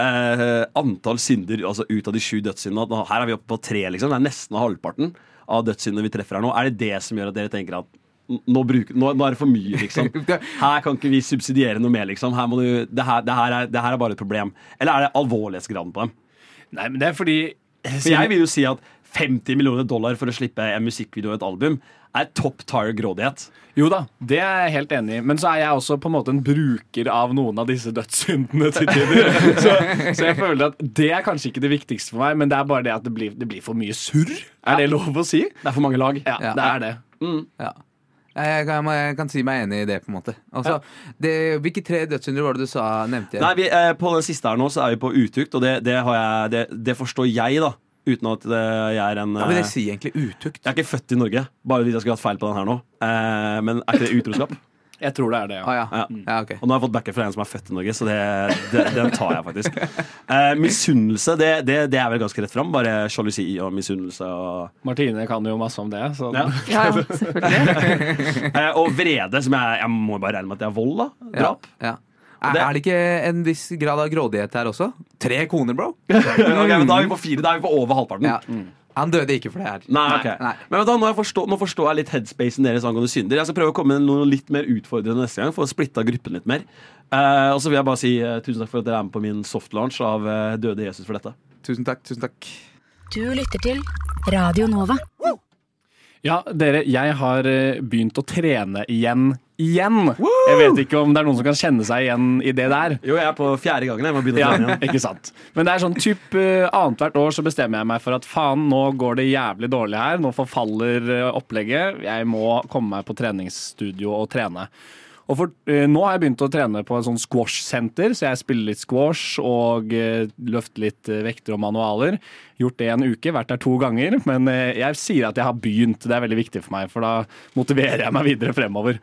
eh, antall synder altså ut av de sju dødssyndene? Her er vi oppe på tre, liksom. Det er nesten halvparten av dødssyndene vi treffer her nå. Er det det som gjør at dere tenker at nå, bruk, nå, nå er det for mye, liksom? Her kan ikke vi subsidiere noe mer, liksom. Her må du, det, her, det, her er, det her er bare et problem. Eller er det alvorlighetsgraden på dem?
Nei, men det er fordi
For jeg vil jo si at 50 millioner dollar for å slippe en musikkvideo og et album er top tire grådighet.
Jo da, det er jeg helt enig i. Men så er jeg også på en måte en bruker av noen av disse dødssyndene til tider. Så, så jeg føler at det er kanskje ikke det viktigste for meg, men det er bare det at det blir, det blir for mye surr. Er det lov å si?
Det er for mange lag.
Ja,
Ja.
det er det.
Ja. Jeg kan, jeg kan si meg enig i det, på en måte. Altså, det, hvilke tre dødssynder var det du sa, nevnte?
Nei, vi, eh, På den siste her nå så er vi på utukt, og det, det, har jeg, det, det forstår jeg, da. Uten at det, jeg er en
Hva vil
jeg
det si egentlig? Utukt?
Jeg er ikke født i Norge, bare hvis jeg skulle hatt feil på den her nå. Eh, men er ikke det utroskap?
Jeg tror det er det, ja.
ja.
Ja.
ja, ok.
Og nå har jeg fått backup fra en som er født i Norge, så det, det, den tar jeg faktisk. Eh, misunnelse, det, det, det er vel ganske rett fram. Bare sjalusi og misunnelse. Og,
Martine kan jo masse om det. Så.
ja.
Ja, ja, selvfølgelig.
eh, og vrede, som jeg, jeg må bare regne med at det er vold, da. Drap.
Ja. Er,
Det-
er det ikke en viss grad av grådighet her også? Tre koner, bro!
okay, men da er vi på fire. Da er vi på over halvparten.
Ja. Han døde ikke for det her.
Nei, okay.
Nei.
Men vet du, nå, jeg forstår, nå forstår jeg litt headspacen deres angående synder. Jeg skal prøve å komme med noe litt mer utfordrende neste gang, for å splitte gruppen litt mer. uh, og så vil jeg bare si uh, tusen takk for at dere er med på min soft launch av uh, Døde Jesus for dette.
Tusen takk. tusen takk
Du lytter til Radio Nova.
Ja, dere, jeg har begynt å trene igjen. Igjen! Jeg vet ikke om det er noen som kan kjenne seg igjen i det der.
Jo, jeg er på fjerde gangen. Jeg må begynne å
Ja,
igjen.
ikke sant. Men det er sånn typ uh, annethvert år så bestemmer jeg meg for at faen, nå går det jævlig dårlig her. Nå forfaller eh, opplegget. Jeg må komme meg på treningsstudio og trene. Og for, eh, nå har jeg begynt å trene på et sånn squash-senter, så jeg spiller litt squash og uh, løfter litt eh, vekter og manualer. Gjort det en uke, vært der to ganger. Men eh, jeg sier at jeg har begynt. Det er veldig viktig for meg, for da motiverer jeg meg videre fremover.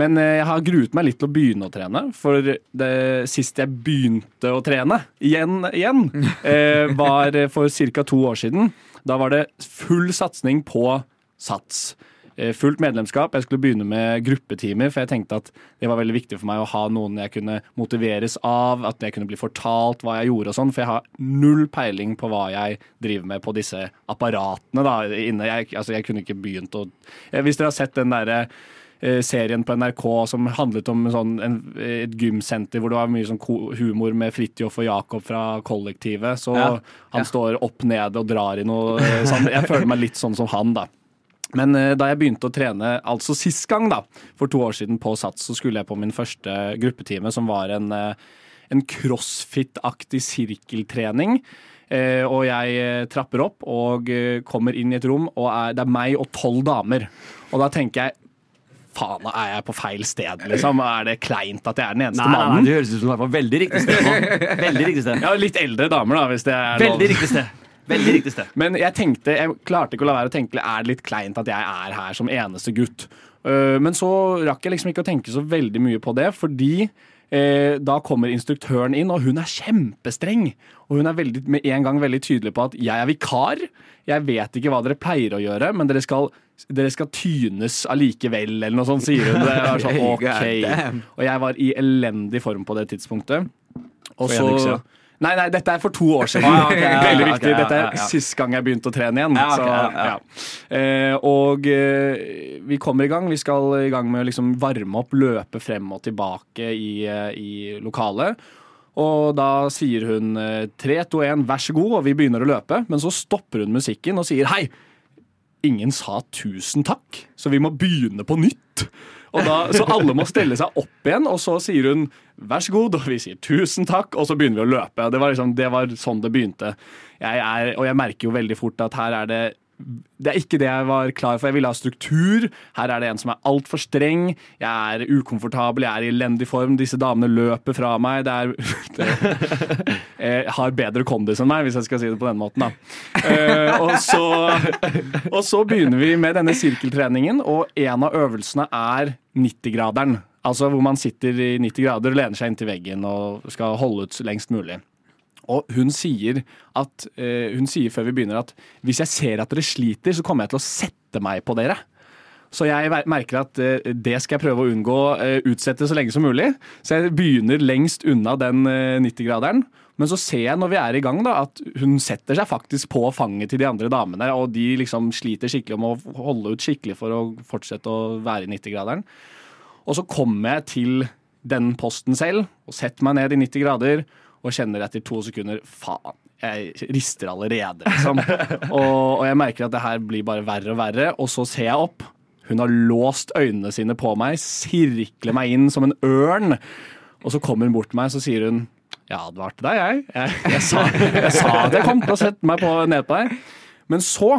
Men eh, jeg har gruet meg litt til å begynne å trene, for det sist jeg begynte å trene, igjen, igjen, eh, var for ca. to år siden. Da var det full satsing på sats. Eh, fullt medlemskap. Jeg skulle begynne med gruppetimer, for jeg tenkte at det var veldig viktig for meg å ha noen jeg kunne motiveres av, at jeg kunne bli fortalt hva jeg gjorde og sånn, for jeg har null peiling på hva jeg driver med på disse apparatene da inne. Jeg, altså, jeg kunne ikke begynt å Eh, Hvis dere har sett den derre eh, serien på NRK som handlet om sånn, en, et gymsenter hvor det var mye sånn humor med Fridtjof og Jakob fra kollektivet. Så
Ja.
han står opp nede og drar i noe sånn. Jeg føler meg litt sånn som han, da. Men eh, da jeg begynte å trene, altså sist gang, da, for to år siden på Sats, så skulle jeg på min første gruppetime, som var en, eh, en crossfit-aktig sirkeltrening. Eh, og jeg trapper opp og kommer inn i et rom, og er, det er meg og tolv damer. Og da tenker jeg Faen, er jeg på feil sted, liksom? Er det kleint at jeg er den eneste
Nei, nei, nei, det høres ut som du er på veldig riktig sted. Veldig riktig sted.
Ja, litt eldre damer, da, hvis det er lov.
Veldig riktig sted. Veldig riktig sted.
Men jeg tenkte, jeg klarte ikke å la være å tenke er det litt kleint at jeg er her som eneste gutt. Øh, Men så rakk jeg liksom ikke å tenke så veldig mye på det, fordi eh, da kommer instruktøren inn, og hun er kjempestreng. Og hun er veldig, med en gang veldig tydelig på at jeg er vikar. Jeg vet ikke hva dere pleier å gjøre, men dere skal, dere skal tynes allikevel, eller noe sånt, sier hun. Det var sånn, ok. Og jeg var i elendig form på det tidspunktet. Og
siden.
Nei, nei, dette er for to år siden.
Ah, okay, ja,
Veldig
viktig.
viktig.
ja,
Dette er
ja.
sist gang jeg begynte å trene igjen.
Ja, ok,
så. Eh, og eh, vi kommer i gang. Vi skal i gang med å liksom varme opp, løpe frem og tilbake i, eh, i lokalet. Og da sier hun eh, 3, 2, 1, vær så god, og vi begynner å løpe. Men så stopper hun musikken og sier hei, ingen sa tusen takk, så vi må begynne på nytt. Da, så alle må stelle seg opp igjen, og så sier hun vær så god, og vi sier tusen takk, og så begynner vi å løpe. Det var, liksom, det var sånn det begynte. Jeg er, og jeg merker jo veldig fort at her er det det er ikke det jeg var klar for. Jeg ville ha struktur. Her er det en som er altfor streng. Jeg er ukomfortabel, jeg er i elendig form. Disse damene løper fra meg. Det er det, Jeg har bedre kondis enn meg, hvis jeg skal si det på den måten. Eh, og, så, og så begynner vi med denne sirkeltreningen, og en av øvelsene er 90-graderen. Altså hvor man sitter i 90 grader og lener seg inntil veggen og skal holde ut lengst mulig. Og hun sier, at, uh, hun sier før vi begynner at hvis jeg ser at dere sliter, så kommer jeg til å sette meg på dere. Så jeg merker at uh, det skal jeg prøve å unngå uh, utsette så lenge som mulig. Så jeg begynner lengst unna den eh, 90-graderen. Men så ser jeg når vi er i gang da, at hun setter seg faktisk på fanget til de andre damene, og de liksom sliter skikkelig om å holde ut skikkelig for å fortsette å være i 90-graderen. Og så kommer jeg til den posten selv og setter meg ned i 90 grader og kjenner etter to sekunder faen, jeg rister allerede, liksom. og, og jeg merker at det her blir bare verre og verre, og så ser jeg opp. Hun har låst øynene sine på meg, sirkler meg inn som en ørn. Og så kommer hun bort til meg så sier hun Jeg advarte deg, jeg. Jeg, jeg, sa, jeg sa at jeg kom til å sette meg på, ned på deg. Men så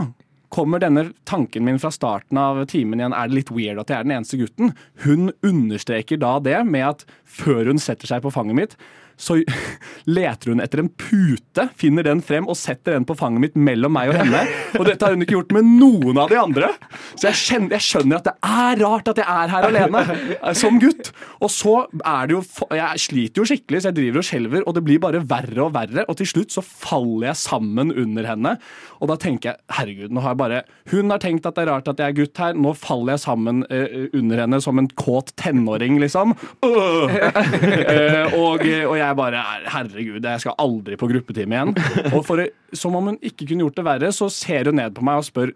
kommer denne tanken min fra starten av timen igjen. Er det litt weird at jeg er den eneste gutten? Hun understreker da det med at før hun setter seg på fanget mitt, så leter hun etter en pute, finner den frem og setter den på fanget mitt mellom meg og henne. Og dette har hun ikke gjort med noen av de andre. Så jeg skjønner, jeg skjønner at det er rart at jeg er her alene eh, som gutt. Og så er det jo Jeg sliter jo skikkelig, så jeg driver og skjelver, og det blir bare verre og verre. Og til slutt så faller jeg sammen under henne. Og da tenker jeg herregud, nå har jeg bare Hun har tenkt at det er rart at jeg er gutt her, nå faller jeg sammen uh, under henne som en kåt tenåring, liksom. Uh! Uh, og, og jeg bare Herregud, jeg skal aldri på gruppetime igjen. Og for, som om hun ikke kunne gjort det verre, så ser hun ned på meg og spør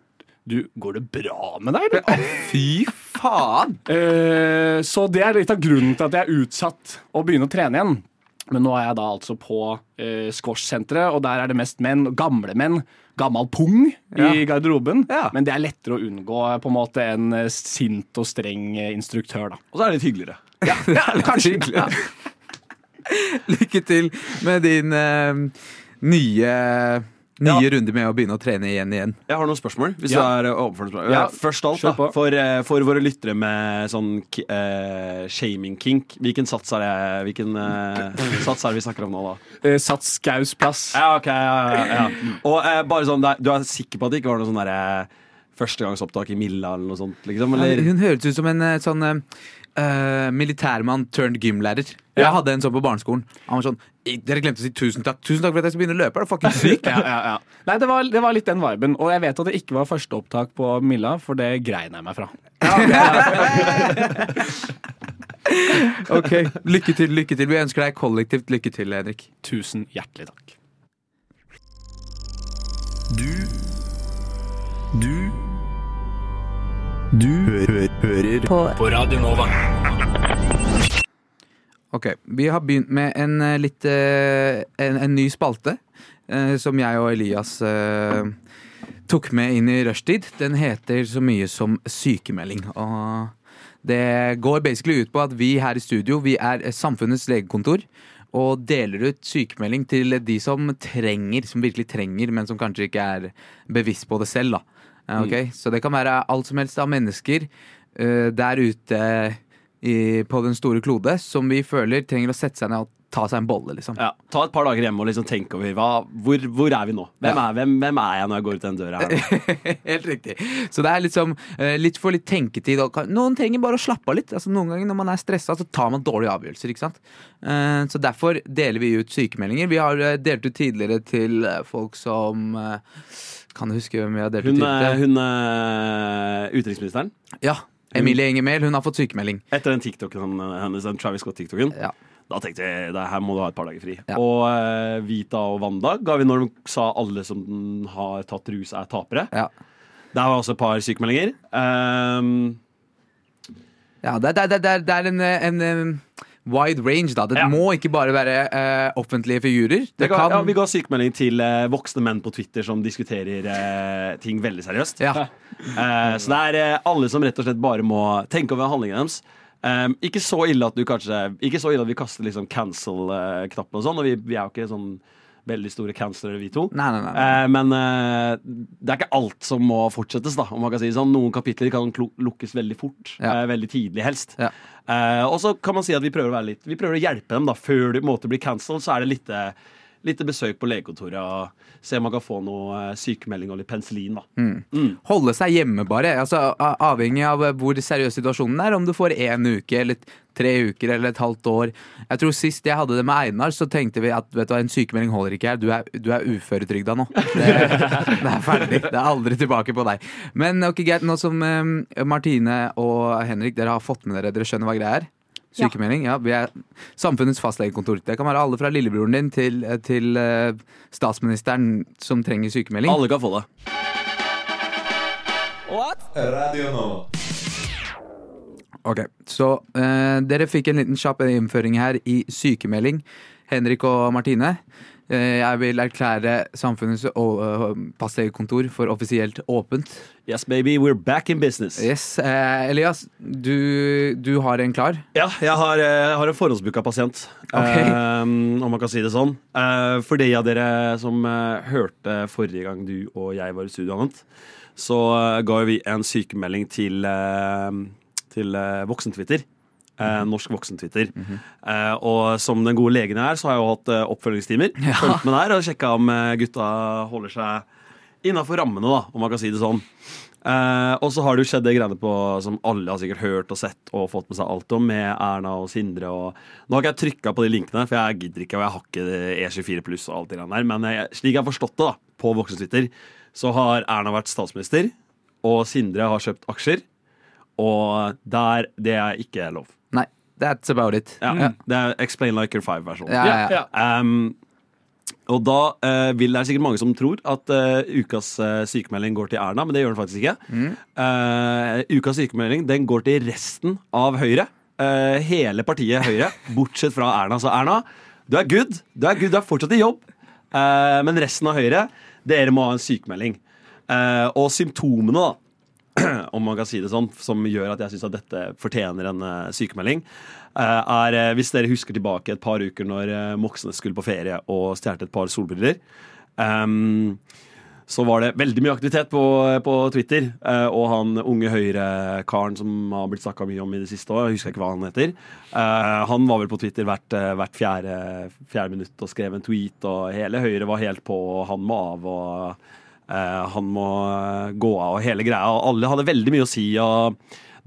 du, går det bra med deg, eller?
Fy faen!
Eh, så det er litt av grunnen til at jeg er utsatt å begynne å trene igjen. Men nå er jeg da altså på eh, squash-senteret, og der er det mest menn, gamle menn. Gammel pung
Ja.
i garderoben.
Ja.
Men det er lettere å unngå på en måte en eh, sint og streng eh, instruktør, da.
Og så er det litt hyggeligere.
Ja, kanskje. Ja. Lykke til med din uh, nye, nye runde med å begynne å trene igjen igjen.
Jeg har noen spørsmål. Hvis
Ja.
du er spørsmål.
Ja,
Først av alt, da, for, eh, for våre lyttere med sånn ki- eh, shaming kink, hvilken sats er det Hvilken eh, sats er det vi snakker om nå, da?
Eh, Sats Gaus plass.
Ja, ok, ja, ja, ja. Og eh, bare sånn, Du er sikker på at det ikke var noe sånn derre førstegangsopptak i Milla eller noe sånt? liksom? Eller?
Hun høres ut som en eh, sånn eh, militærmann turned gymlærer. Jeg hadde en sånn på barneskolen. Han var sånn Dere glemte å si tusen takk. Tusen takk for at jeg skal begynne å løpe. Er du fucking syk?
Ja, ja, ja. Nei, det var, det var litt den viben. Og jeg vet at det ikke var første opptak på Milla, for det grein jeg meg fra.
Ok, Lykke til, lykke til. Vi ønsker deg kollektivt lykke til, Henrik.
Tusen hjertelig takk.
Du Du Du hø hører på. Radio Nova.
Ok, Vi har begynt med en eh, litt eh, en, en ny spalte eh, som jeg og Elias eh, tok med inn i rushtid. Den heter så mye som sykemelding. Og det går basically ut på at vi her i studio vi er samfunnets legekontor. Og deler ut sykemelding til de som trenger, som virkelig trenger, men som kanskje ikke er bevisst på det selv. da. Eh, Mm. Så det kan være alt som helst av mennesker uh, der ute i, på den store klode som vi føler trenger å sette seg ned og ta seg en bolle, liksom.
Ja, ta et par dager hjemme og liksom tenke over hva, hvor, hvor er vi nå? Hvem,
Ja.
er, hvem, hvem er jeg når jeg går ut den døra her?
Helt riktig. Så det er liksom eh, litt for litt tenketid. Noen trenger bare å slappe av litt. Altså, noen ganger når man er stressa, så tar man dårlige avgjørelser. ikke sant? Eh, så derfor deler vi ut sykemeldinger. Vi har delt ut tidligere til folk som Kan du huske hvem vi har delt ut til?
hun er utenriksministeren,
Ja. Emilie Enger. Hun har fått sykemelding.
etter den TikToken hennes, den Travis Scott-tiktoken,
Ja.
da tenkte jeg det her må du ha et par dager fri.
Ja.
Og uh, Vita og Wanda ga vi når de sa alle som har tatt rus, er tapere.
Ja.
Der var også et par sykemeldinger. Um,
Ja, det, det, det, det, er- er en, en eh, wide range, da. Det
Ja.
må ikke bare være uh, offentlige figurer.
ga,
kan
ja, vi ga sykemelding til uh, voksne menn på Twitter som diskuterer uh, ting veldig seriøst.
ja.
Eh, så det er alle som rett og slett bare må tenke over handlingene deres. Um, ikke så ille at du kanskje Ikke så ille at vi kaster liksom cancel-knappen og sånn. Og vi, vi er jo ikke sånn veldig store cancelere, vi to.
Nei, nei, nei.
Eh, men eh, det er ikke alt som må fortsettes, da. Om man kan si det sånn. Noen kapitler kan lukkes veldig fort.
Ja.
eh, veldig tidlig, helst.
Ja.
Eh, og så kan man si at vi prøver å være litt Vi prøver å hjelpe dem da før de måtte bli cancelled. Så er det litt, litt besøk på legekontoret og se om man kan få noe eh, sykemelding og litt penicillin. da
Holde seg hjemme, bare. Altså, avhengig av hvor seriøs situasjonen er. Om du får én uke, eller tre uker, eller et halvt år. Jeg tror Sist jeg hadde det med Einar, så tenkte vi at vet du, en sykemelding holder ikke her. Du er, du er uføretrygda nå. Det, det er ferdig. Det er aldri tilbake på deg. Men ok, greit, nå som eh, Martine og Henrik dere har fått med dere, dere skjønner hva greia er? Sykemelding? Ja. Vi er samfunnets fastlegekontor. Det kan være alle fra lillebroren din til, til eh, statsministeren som trenger sykemelding.
Alle kan få det.
Radio Nova.
Ok, Så eh, dere fikk en liten kjapp innføring her i sykemelding. Henrik og Martine. Eh, jeg vil erklære samfunnets uh, fastlegekontor for offisielt åpent.
Yes, baby, we're back in business.
Yes, eh, Elias, du, du har en klar.
Ja, jeg har, eh, jeg har en forhåndsbooka pasient,
okay.
eh, om man kan si det sånn. Eh, for de av dere som eh, hørte forrige gang du og jeg var i studio, Annet, så eh, ga vi en sykemelding til, eh, til voksen-twitter, Eh, norsk voksentwitter. eh, og som den gode legen jeg er, så har jeg jo hatt eh, oppfølgingstimer. Fulgt med der og sjekka om eh, gutta holder seg innafor rammene, da, om man kan si det sånn. Eh, og så har det jo skjedd det greiene på som alle har sikkert hørt og sett og fått med seg alt om, med Erna og Sindre og Nå har ikke jeg trykka på de linkene, for jeg gidder ikke, og jeg har ikke E24 pluss og alt det der, men jeg, slik jeg har forstått det, da, på Voksentwitter, så har Erna vært statsminister, og Sindre har kjøpt aksjer, og der Det er ikke lov.
Nei, that's about it.
Ja, Det er Explain Like You're Five-versjonen.
Ja, ja, ja.
Um, og da uh, vil det er sikkert mange som tror at uh, ukas uh, sykemelding går til Erna, men det gjør den faktisk ikke.
Mm.
Eh, ukas sykemelding den går til resten av Høyre. Eh, hele partiet Høyre, bortsett fra Erna. Så Erna, du er good. Du er good, du er fortsatt i jobb. Eh, men resten av Høyre, dere må ha en sykemelding. Eh, og symptomene, da, om man kan si det sånn, som gjør at jeg syns at dette fortjener en eh, sykemelding, eh, er eh, hvis dere husker tilbake et par uker når Moxnes skulle på ferie og stjal et par solbriller. Um, så var det veldig mye aktivitet på, på Twitter. eh, og han unge Høyre-karen som har blitt snakka mye om i det siste òg, jeg husker ikke hva han heter. eh, han var vel på Twitter hvert, hvert fjerde, fjerde minutt og skrev en tweet, og hele Høyre var helt på, og han må av. og han må eh, gå av og hele greia. Og alle hadde veldig mye å si. Og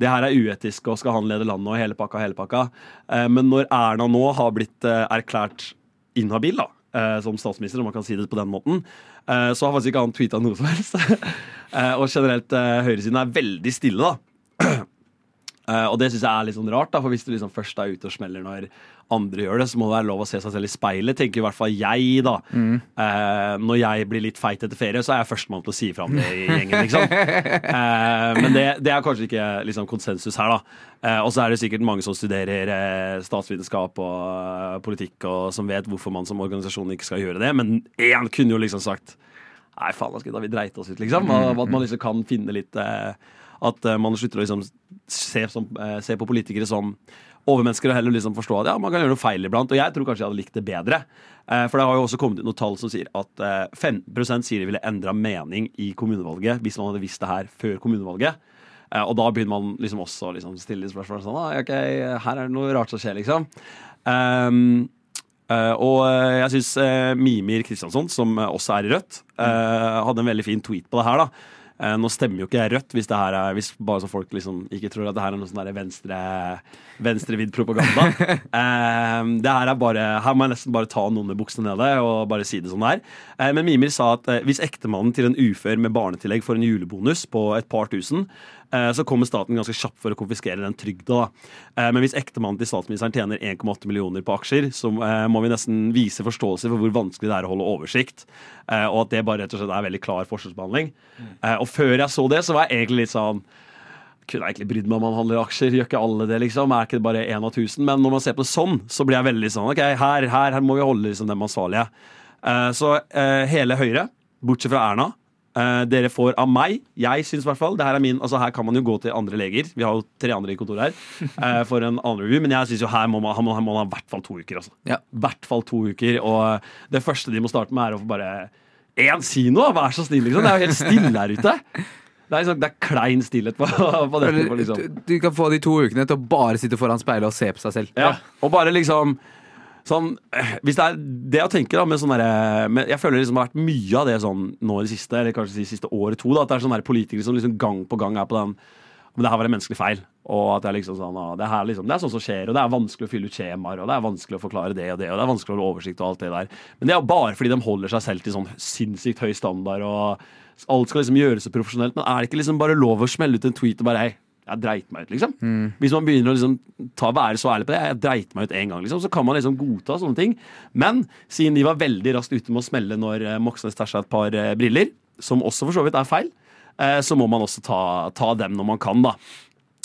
det her er uetisk, og skal han lede landet, og hele pakka, hele pakka. Eh, men når Erna nå har blitt eh, erklært inhabil, da, eh, som statsminister, om man kan si det på den måten, eh, så har faktisk ikke han tweeta noe som helst. Eh, og generelt, eh, høyresiden er veldig stille, da. Eh, og det syns jeg er litt sånn rart, da, for hvis du liksom først er ute og smeller når andre gjør det, så må det være lov å se seg selv i speilet, tenker i hvert fall jeg, da. Eh, når jeg blir litt feit etter ferie, så er jeg førstemann til å si fra om det i gjengen, liksom. Uh, men det, det er kanskje ikke liksom, konsensus her, da. Og så er det sikkert mange som studerer statsvitenskap og politikk, og som vet hvorfor man som organisasjon ikke skal gjøre det, men én kunne jo liksom sagt Nei, faen, da skal vi dreite oss ut, liksom. Og At man liksom kan finne litt eh, At eh, man slutter å liksom se, som, eh, se på politikere som overmennesker og heller liksom forstå at ja, man kan gjøre noe feil iblant. Og jeg tror kanskje jeg hadde likt det bedre. Eh, for det har jo også kommet ut noen tall som sier at eh, 15 sier de ville endra mening i kommunevalget hvis man hadde visst det her før kommunevalget. Eh, og da begynner man liksom også å liksom stille spørsmål sånn ah, OK, her er det noe rart som skjer, liksom. Um, Uh, og jeg syns Mimir Kristjansson, som også er i Rødt, hadde en veldig fin tweet på det her. da nå stemmer jo ikke jeg Rødt, hvis, det her er, hvis bare så folk liksom ikke tror at det her er noe sånn venstre venstrevidd propaganda. Eh, det her er bare Her må jeg nesten bare ta noen med buksene nede og bare si det sånn det er. Eh, men Mimir sa at eh, hvis ektemannen til en ufør med barnetillegg får en julebonus på et par tusen, eh, så kommer staten ganske kjapt for å konfiskere den trygda. Eh, Men hvis ektemannen til statsministeren tjener 1,8 millioner på aksjer, så eh, må vi nesten vise forståelse for hvor vanskelig det er å holde oversikt. eh, Og at det bare rett og slett er veldig klar forskjellsbehandling. Eh, Og før jeg så det, så var jeg egentlig litt sånn kunne jeg egentlig brydd meg om man handler aksjer. Gjør ikke alle det, liksom? Er ikke det bare én av tusen? Men når man ser på det sånn, så blir jeg veldig sånn OK, her, her, her må vi holde liksom dem ansvarlige. Eh, så eh, hele Høyre, bortsett fra Erna, eh, dere får av meg, jeg syns i hvert fall her er min, altså her kan man jo gå til andre leger. Vi har jo tre andre i kontoret her Uh, for en annen review, men jeg syns jo her må man, her må, man ha i hvert fall to uker. altså.
Ja.
hvert fall to uker. Og det første de må starte med, er å få bare Én, noe! Vær så snill, liksom. Det er jo helt stille her ute. Det er, liksom, det er klein stillhet på, på dette. Liksom.
Du, du kan få de to ukene til å bare sitte foran speilet og se på seg selv.
Ja. Og bare liksom Sånn, eh, hvis det er det jeg tenker da med sånn derre- Jeg føler liksom det har vært mye av det sånn nå i det siste, eller kanskje de siste året to. da At det er sånne politikere som liksom gang på gang er på den Men det her var en menneskelig feil. Og at det er liksom sånn det, her liksom, det er sånn som skjer, og det er vanskelig å fylle ut skjemaer, og det er vanskelig å forklare det og det, og det er vanskelig å holde oversikt og alt det der. Men det er bare fordi de holder seg selv til sånn sinnssykt høy standard, og alt skal liksom gjøres så profesjonelt. Men er det ikke liksom bare lov å smelle ut en tweet og bare hei, jeg dreit meg ut, liksom. Hvis man begynner å liksom ta, være så ærlig på det, jeg dreit meg ut en gang, liksom, så kan man liksom godta sånne ting. Men siden de var veldig raskt ute med å smelle når eh, Moxnes seg et par eh, briller, som også for så vidt er feil, eh, så må man også ta, ta dem når man kan, da.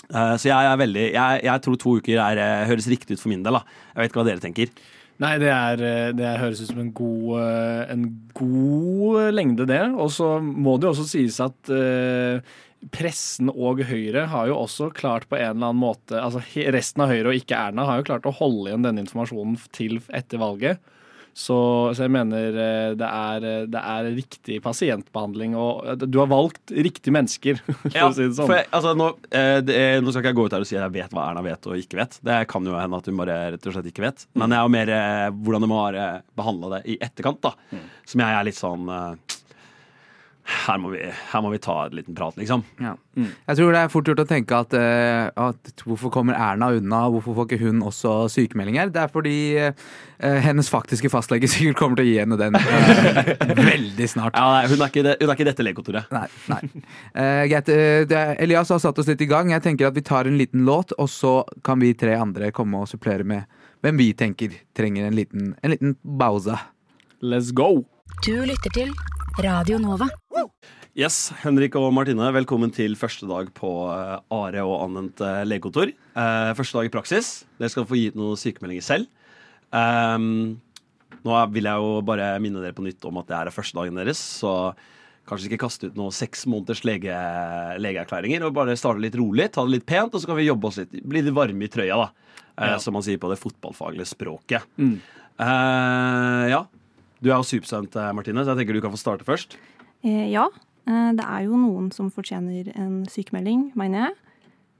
Eh, så jeg er veldig Jeg, jeg tror to uker er, eh, høres riktig ut for min del. da Jeg vet ikke hva dere tenker.
Nei, det, er, eh, det høres ut som en god, en god lengde, det. Og så må det jo også sies at pressen og Høyre har jo også klart på en eller annen måte Altså resten av Høyre og ikke Erna har jo klart å holde igjen denne informasjonen til etter valget. Så, så jeg mener eh, det er, det er riktig pasientbehandling, og eh, du har valgt riktige mennesker, for
Ja,
å si det sånn.
jeg, altså, nå, eh, det er, nå skal ikke jeg gå ut her og si at jeg vet hva Erna vet og ikke vet. Det kan jo hende at hun bare rett og slett ikke vet. Men det er jo mer eh, hvordan de har eh, behandla det i etterkant, da. Som jeg er litt sånn eh, her, må vi, her må vi ta en liten prat, liksom.
Ja. Jeg tror det er fort gjort å tenke at, uh, at hvorfor kommer Erna unna, hvorfor får ikke hun også sykemeldinger? Det er fordi uh, hennes faktiske fastlege sikkert kommer til å gi henne den uh, veldig snart.
Ja, nei, hun, er ikke, det- hun er ikke i dette legekontoret.
Nei. nei. Er- Elias har satt oss litt i gang. Jeg tenker at vi tar en liten låt, og så kan vi tre andre komme og supplere med hvem vi tenker trenger en liten, en liten pause.
Let's go!
Du lytter til Radio Nova.
Yes, Henrik og Martine, velkommen til første dag på eh, Are og anvendt uh, legekontor. Eh, første dag i praksis. Dere skal få gitt noen sykemeldinger selv. Ehm, nå vil jeg jo bare minne dere på nytt om at det er første dagen deres, så kanskje ikke kaste ut noen seks måneders lege, legeerklæringer, og bare starte litt rolig, ta det litt pent, og så kan vi jobbe oss litt, bli litt varme i trøya, da. Eh, Som man sier på det fotballfaglige språket. Eh, ja. Du er jo superstudent, eh, Martine, så jeg tenker du kan få starte først.
Eh, ja, eh, det er jo noen som fortjener en sykemelding, mener jeg.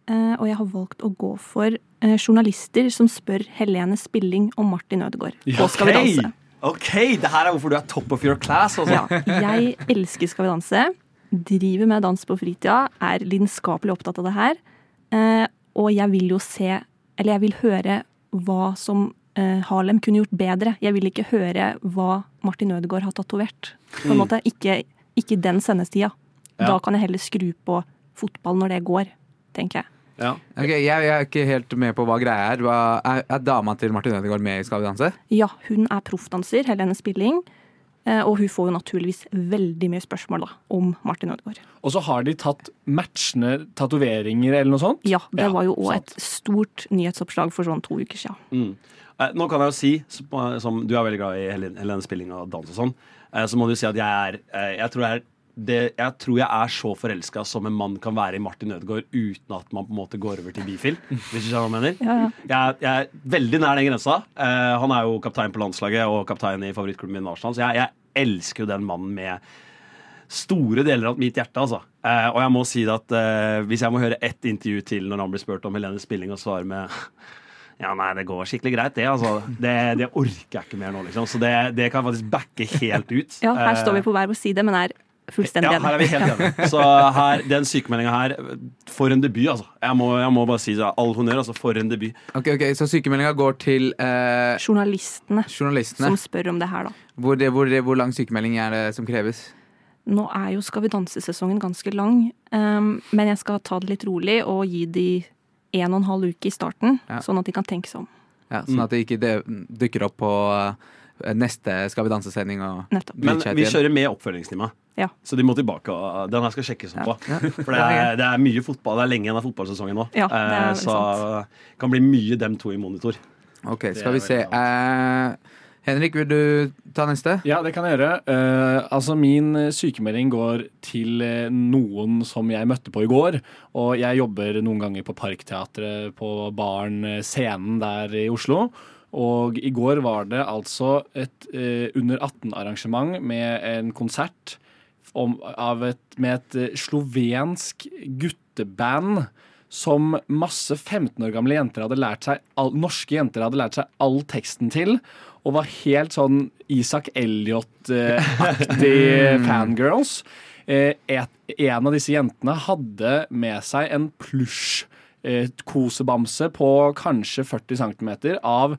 Eh, og jeg har valgt å gå for journalister som spør Helene Spilling om Martin Ødegaard på Skal vi danse.
OK, det her er hvorfor du er top of your class. Også.
Ja, jeg elsker Skal vi danse. Driver med dans på fritida. Er lidenskapelig opptatt av det her. Og jeg vil jo se, eller jeg vil høre hva som Harlem kunne gjort bedre. Jeg vil ikke høre hva Martin Ødegaard har tatovert. På en
Mm.
måte. Ikke, ikke den sendestida.
Ja.
Da kan jeg heller skru på fotball når det går, tenker jeg.
Ja.
Okay, jeg, jeg er ikke helt med på hva greia er. Hva, er, er dama til Martin Ødegaard med i Skal vi danse?
Ja, hun er proffdanser, Helene Spilling. Eh, Og hun får jo naturligvis veldig mye spørsmål da, om Martin Ødegaard.
Og så har de tatt matchende tatoveringer eller noe sånt.
Ja, det
Ja,
var jo òg et stort nyhetsoppslag for sånn to uker siden.
Mm. Eh, Nå kan jeg jo si, som, som du er veldig glad i hele Helene Spilling og dans og sånn, eh, så må du si at jeg er eh, Jeg tror jeg er, det, jeg, tror jeg er så forelska som en mann kan være i Martin Ødegaard uten at man på en måte går over til bifil. Hvis du skjønner hva jeg mener?
Ja, ja.
Jeg, jeg er veldig nær den grensa. Eh, han er jo kaptein på landslaget og kaptein i favorittklubben min Arsenal, så jeg, jeg elsker jo den mannen med store deler av mitt hjerte, altså. Eh, og jeg må si at eh, hvis jeg må høre ett intervju til når han blir spurt om Helene Spilling og svarer med ja, nei, det går skikkelig greit, det. altså. Det, det orker jeg ikke mer nå, liksom. Så det, det kan faktisk backe helt ut.
Ja, her
Eh,
står vi på hver vår side, men er fullstendig
ja, her er vi helt enige. Så her, den sykemeldinga her, for en debut, altså. Jeg må, jeg må bare si det. All honnør, altså. For en debut.
Ok, ok, Så sykemeldinga går til eh,
Journalistene
journalistene.
som spør om det her, da.
Hvor, det, hvor, det, hvor lang sykemelding er det som kreves?
Nå er jo Skal vi danse-sesongen ganske lang, um, men jeg skal ta det litt rolig og gi de en og en halv uke i starten,
Ja.
sånn at de kan tenke seg om.
Ja, sånn at det ikke dukker opp på eh, neste Skal vi danse-sending.
Men vi kjører med oppfølgingstime.
Ja.
Så de må tilbake. og Den her skal sjekkes opp på.
Ja.
For det er, det er mye fotball. Det er lenge igjen av fotballsesongen nå.
Ja, det
Eh, så det kan bli mye dem to i monitor.
Ok, skal vi se. Eh, Henrik, vil du ta neste?
Ja, det kan jeg gjøre. Eh, altså Min eh, sykemelding går til eh, noen som jeg møtte på i går. Og jeg jobber noen ganger på Parkteatret på baren eh, Scenen der i Oslo. Og i går var det altså et eh, under 18-arrangement med en konsert om, av et, med et eh, slovensk gutteband som masse 15 år gamle jenter hadde lært seg all, norske jenter hadde lært seg all teksten til, og var helt sånn Isak Elliot-aktig fangirls. Eh, et, en av disse jentene hadde med seg en plysj eh, kosebamse på kanskje 40 cm av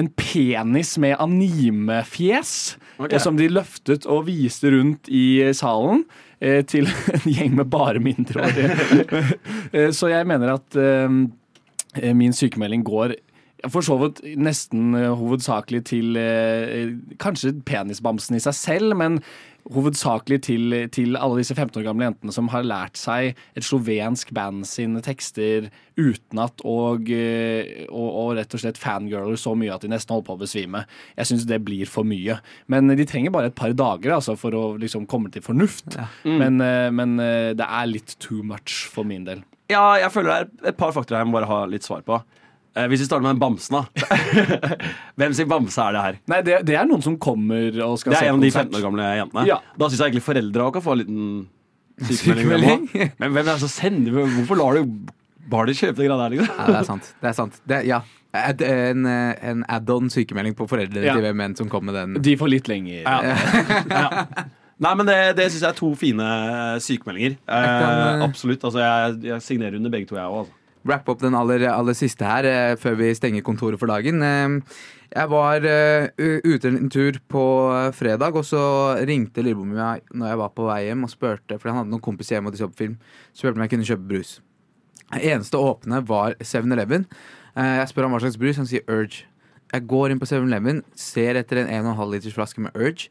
en penis med animefjes, okay. som de løftet og viste rundt i salen eh, til en gjeng med bare mindreårige. Eh, Så jeg mener at eh, min sykemelding går for så vidt nesten eh, hovedsakelig til eh, Kanskje penisbamsen i seg selv, men hovedsakelig til, til alle disse 15 år gamle jentene som har lært seg et slovensk band sine tekster utenat og, eh, og, og rett og slett fangirler så mye at de nesten holder på å besvime. Jeg syns det blir for mye. Men de trenger bare et par dager altså, for å liksom, komme til fornuft. Men, Mm. men men, det er litt too much for min del.
Ja, jeg føler det er et par faktorer jeg må bare ha litt svar på. Eh, hvis vi starter med en bamsen, da. Hvem sin bamse er det her?
Nei, det, det er noen som kommer og skal se konsert.
Det er en av de 15 år gamle jentene.
Ja.
Da syns jeg egentlig foreldra også kan få en liten sykemelding. Men hvem er det som sender Hvorfor lar du barnet kjøpe det greia der, liksom?
Ja, det er sant. Det er sant. Det, ja. Ad, en en add-on sykemelding på foreldre
Ja.
til hvem enn som kom med den.
De får litt lenger.
Ja. ja. Nei, men det, det syns jeg er to fine sykemeldinger. Eh,
kan, eh,
absolutt. Altså, jeg, jeg signerer under begge to, jeg òg. Altså.
Wrap opp den aller, aller siste her eh, før vi stenger kontoret for dagen. Eh, jeg var eh, ute en tur på fredag, og så ringte lillebroren min når jeg var på vei hjem og spurte, fordi han hadde noen kompiser hjemme og de så på film, spurte om jeg kunne kjøpe brus. Det eneste åpne var 7-Eleven. Eh, jeg spør ham hva slags brus, han sier Urge. Jeg går inn på 7-Eleven, ser etter en 1,5 liters flaske med Urge.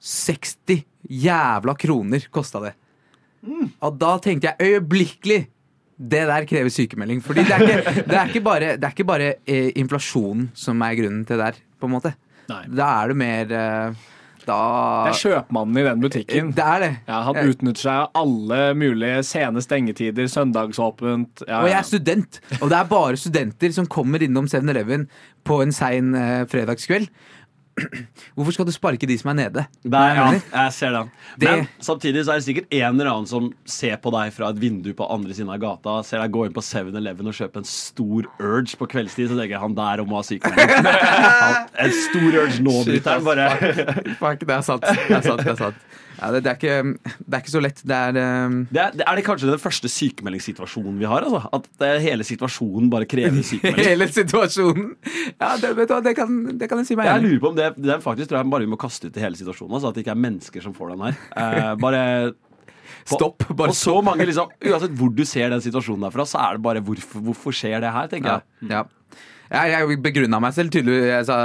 60 jævla kroner kosta det. Og da tenkte jeg øyeblikkelig det der krever sykemelding. Fordi det er ikke, det er ikke bare, det er ikke bare eh, inflasjonen som er grunnen til det der, på en måte.
Nei.
Da er det mer eh, Da
Det er kjøpmannen i den butikken.
Det er det.
Ja, han utnytter seg av alle mulige sene stengetider, søndagsåpent. Ja,
Og jeg er student, og det er bare studenter som kommer innom 7-Eleven på en sein eh, fredagskveld. Hvorfor skal du sparke de som er nede?
Er, ja, jeg ser den.
Det-
Men samtidig så er det sikkert en eller annen som ser på deg fra et vindu på andre siden av gata, ser deg gå inn på 7-Eleven og kjøpe en stor Urge på kveldstid, så tenker jeg han der må ha sykemelding. En stor Urge nå, brutter'n. Bare
Fuck, det er sant. Det er sant, det er sant. Ja, det, det, er ikke, det er ikke så lett. Det er um,
Det er, det er det kanskje den første sykemeldingssituasjonen vi har? Altså? At det, hele situasjonen bare krever sykemelding?
hele situasjonen. Ja, det, vet du, hva, det, kan, det kan jeg si meg
Jeg
enig i.
lurer på om det, det faktisk tror jeg bare vi må kaste ut i hele situasjonen. Altså, at det ikke er mennesker som får den her. Eh, bare på,
Stopp. Bare
og så mange liksom Uansett hvor du ser den situasjonen derfra, så er det bare hvorfor, hvorfor skjer det her, tenker
Ja,
jeg.
ja. Jeg, jeg begrunna meg selv tydelig. Jeg sa,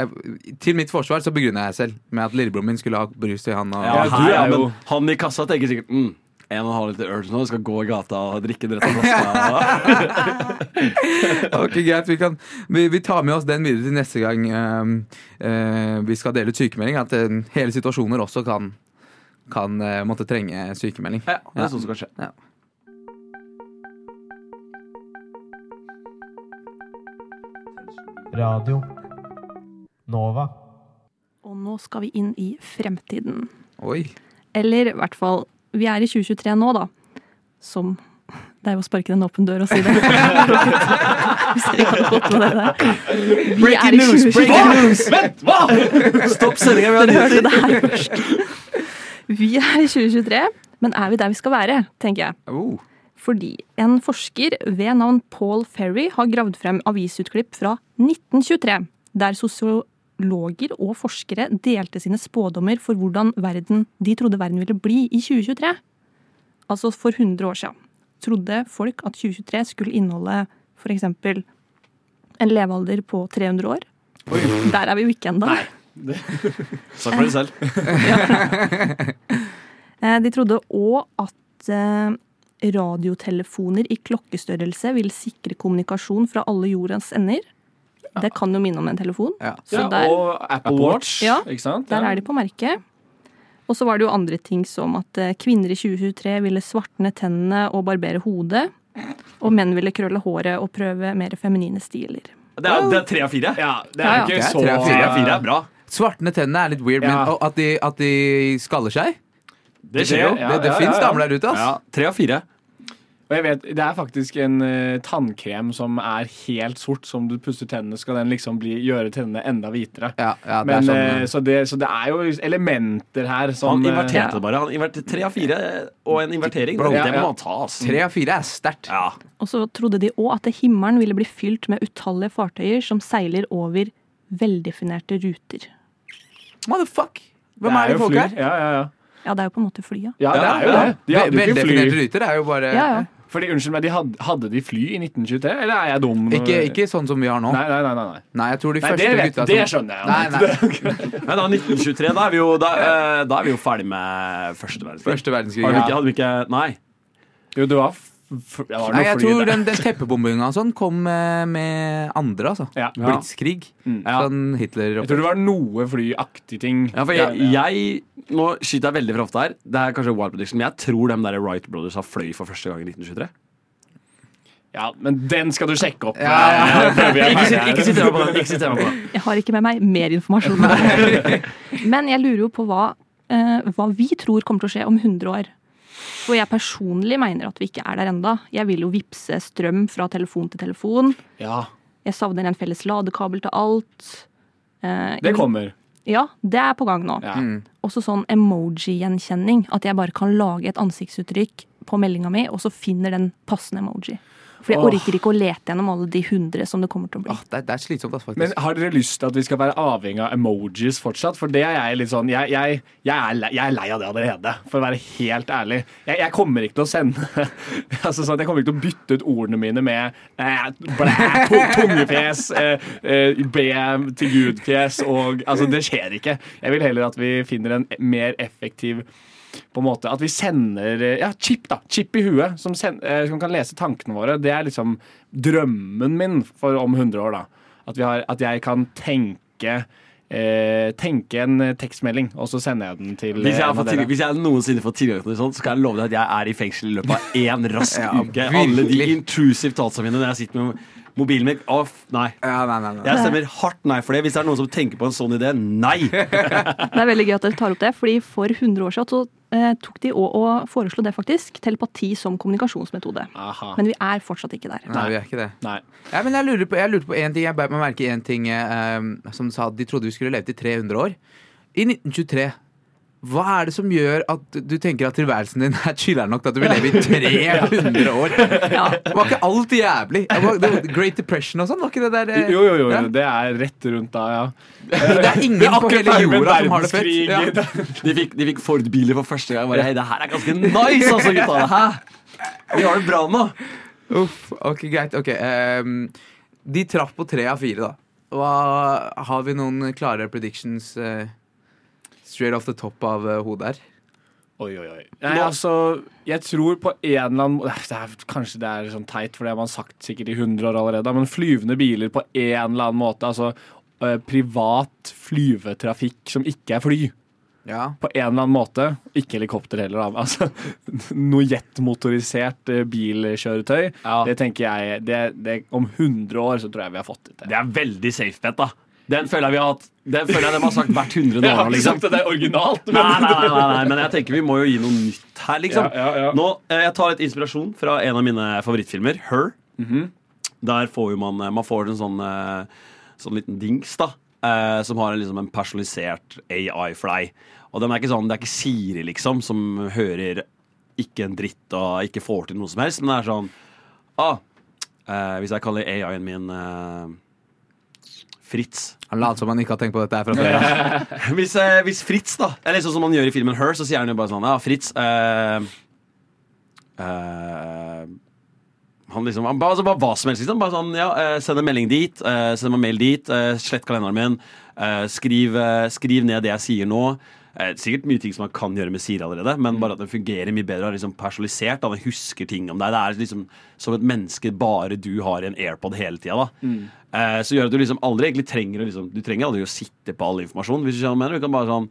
jeg, til mitt forsvar så begrunna jeg selv med at lillebroren min skulle ha brus til han. Og,
Ja,
du
her, ja, men han i kassa tenker sikkert mm, en og en halv liter urge nå, skal gå i gata og drikke den rett av flaska.
Ok, greit, vi, kan, vi, vi tar med oss den videre til neste gang um, uh, vi skal dele ut sykemelding. At uh, hele situasjoner også kan, kan uh, måtte trenge sykemelding.
ja, det er sånn som kan skje.
Ja.
Radio Nova.
Og nå skal vi inn i fremtiden.
Oi.
Eller i hvert fall Vi er i 2023 nå, da. Som Det er jo å sparke en åpen dør og si det. Hvis dere kan hadde fått med dere det. Vi er i 2023.
Vent, hva?! Stopp sendinga! Vi har
Dere hørte det her først. Vi er i 2023, men er vi der vi skal være, tenker jeg.
Oh.
Fordi en forsker ved navn Paul Ferry har gravd frem avisutklipp fra 1923, der sosiologer og forskere delte sine spådommer for hvordan verden, de trodde verden ville bli i 2023. Altså for 100 år siden. Trodde folk at 2023 skulle inneholde f.eks. en levealder på 300 år. Der er vi jo ikke ennå.
Snakk for deg selv.
ja. De trodde òg at eh, radiotelefoner i klokkestørrelse vil sikre kommunikasjon fra alle jordens ender. Det kan jo minne om en telefon.
Ja.
Så
Ja,
der,
og Apple Watch.
Ja,
ikke sant?
der er de på merket. Og så var det jo andre ting som at eh, kvinner i 2023 ville svartne tennene og barbere hodet. Og menn ville krølle håret og prøve mer feminine stiler.
Det er, det er tre av fire.
Ja, det er
ja.
Det
ikke
er
så
tre av
fire er bra.
Svartne tennene er litt weird,
Ja.
men at de, at de skaller seg
Det skjer jo.
Det,
Det, det
ja,
fins
ja, ja.
damer der ute, ass.
Ja, tre av fire.
Og jeg vet, Det er faktisk en uh, tannkrem som er helt sort. Som du pusser tennene, skal den liksom bli, gjøre tennene enda hvitere.
Ja, ja, det
Men,
er sånn,
uh, så, det, så det er jo elementer her som
Han inverterte det bare. Han inverterte tre av fire og en invertering.
Bro,
det må
ja.
man ta, ass.
Tre av fire er sterkt.
Ja.
Og så trodde de òg at himmelen ville bli fylt med utallige fartøyer som seiler over veldefinerte ruter.
Motherfuck! Hvem
det
er de
folka
folk her?
Ja, ja, ja.
Ja, det er jo på en måte fly, ja.
ja, det er jo det. De hadde jo ikke fly.
ruter er jo bare
Ja, ja.
Fordi, unnskyld meg, de hadde, hadde de fly i 1923, eller er jeg dum?
Ikke, ikke sånn som vi har nå.
Nei, nei, nei. nei, nei.
Jeg tror de
nei
første
det,
gutta
det
som
skjønner jeg.
Nei, nei.
Men da 1923, da er vi jo, da, eh, da er vi jo ferdig med første verdenskrig.
Første verdenskrig.
Har vi
Ja.
ikke, hadde vi ikke Nei.
Jo, det var, f f det var
Nei, jeg tror den, den teppebombinga sånn kom med, med andre, altså.
Ja.
Blitzkrig.
Mm.
Sånn Hitler
Jeg tror det var noe flyaktig ting.
Ja, for jeg, jeg Nå skyter jeg veldig for ofte her. Det er kanskje wild prediction, men jeg tror de der Wright Brothers har fløy for første gang i 1923.
Ja, men den skal du sjekke opp.
Ja, ja, ja.
Ikke sitt- meg på den.
Jeg har ikke med meg mer informasjon. Men jeg lurer jo på hva, uh, hva vi tror kommer til å skje om 100 år. For jeg personlig mener at vi ikke er der enda. Jeg vil jo vippse strøm fra telefon til telefon.
Ja,
Jeg savner en felles ladekabel til alt. Eh,
det kommer.
Ja, det er på gang nå.
Ja.
Mm.
Også sånn emoji-gjenkjenning. At jeg bare kan lage et ansiktsuttrykk på meldinga mi, og så finner den passende emoji. For jeg orker ikke å lete gjennom alle de hundre som det kommer til å bli.
Åh, det, er- det er slitsomt, faktisk.
Men har dere lyst til at vi skal være avhengig av emojis fortsatt? For det er jeg litt sånn Jeg, jeg, jeg, er, lei, jeg er lei av det allerede, for å være helt ærlig. Jeg, jeg kommer ikke til å sende altså sånn, Jeg kommer ikke til å bytte ut ordene mine med eh, blæ, to, tungefjes, eh, eh, be til Gud-fjes og Altså, det skjer ikke. Jeg vil heller at vi finner en mer effektiv på en måte, At vi sender eh, ja, chip da, chip i huet som, send, eh, som kan lese tankene våre. Det er liksom drømmen min for om 100 år. da. At, vi har, at jeg kan tenke eh, tenke en eh, tekstmelding, og så sender jeg den til
Hvis jeg,
dere.
hvis jeg noensinne får tilgang til noe sånt, så kan jeg love deg at jeg er i fengsel i løpet av én rask
Ja,
uke. Alle de intrusive thoughtsene mine når jeg sitter med mobilen min. off. nei.
ja, nei, nei, nei.
Jeg stemmer hardt nei for det. Hvis det er noen som tenker på en sånn idé, nei!
Det er veldig gøy at dere tar opp det, fordi for 100 år siden så eh, tok de og, og foreslo det faktisk. Telepati som kommunikasjonsmetode.
Aha.
Men vi er fortsatt ikke der.
Nei, vi er ikke det.
Nei.
Ja, men jeg lurer på, jeg lurte på en ting. Jeg beit meg merke i en ting eh, som sa at de trodde vi skulle leve til 300 år. I 1923, hva er det som gjør at du tenker at tilværelsen din er chiller'n nok til at du vil leve i 300 år? Var ikke alt jævlig? Great Depression og sånn, var ikke det der? eh,
Jo, jo, jo,
ja?
det er rett rundt da, ja.
Det er ingen på hele jorda som har det fett. Ja.
De fikk, de fikk Ford-biler for første gang. Bare, Hei, det her er ganske nice, altså, gutta. Hæ? Vi har det bra nå.
Uff, ok, greit. Ok. Um, de traff på tre av fire, da. Hva, har vi noen klare predictions eh, straight off the top av eh, hodet her?
Oi, oi, oi. Nei, altså, jeg tror på en eller annen det er, Kanskje det er sånn teit, for det har man sagt sikkert i 100 år allerede, men flyvende biler på en eller annen måte. Altså eh, privat flyvetrafikk som ikke er fly.
Ja.
På en eller annen måte. Ikke helikopter heller, da. Altså, noe jetmotorisert bilkjøretøy. bilkjøretøy. Det tenker jeg det, det, Om 100 år så tror jeg vi har fått det til.
Det er veldig safe bet, da. Den føler jeg vi har hatt Den føler jeg de har sagt hvert hundrede år liksom.
det er originalt,
Nei, nei, nei, nei, nei, men jeg tenker vi må jo gi noe nytt her, liksom.
Ja, ja, ja.
Nå, eh, Jeg tar litt inspirasjon fra en av mine favorittfilmer, Her.
Mhm.
Der får jo man, eh, man får en sånn, eh, sånn liten dings, da. eh, Som har en, liksom en personalisert AI for deg. Og den er ikke sånn, det er ikke Siri, liksom, som hører ikke en dritt og ikke får til noe som helst. Men det er sånn ah, eh, Hvis jeg kaller AI-en min eh, Fritz
Han later som han ikke har tenkt på dette her fra før.
hvis, eh, hvis Fritz, da Eller sånn som han gjør i filmen Her, så sier han jo bare sånn Ja, Fritz eh, eh, Han liksom han, altså, bare hva som helst, liksom. Bare sånn, ja, eh, Send en melding dit. eh, send meg mail dit. eh, slett kalenderen min. eh, skriv, eh, skriv ned det jeg sier nå. Eh, sikkert mye ting som man kan gjøre med Siri allerede, men bare at den fungerer mye bedre og liksom personalisert. Da. Den husker ting om deg. Det er liksom som et menneske bare du har i en AirPod hele tida. Eh, så gjør at du liksom aldri egentlig trenger å liksom, Du trenger aldri å sitte på all informasjon. Hvis du skjønner mener. Du kan bare sånn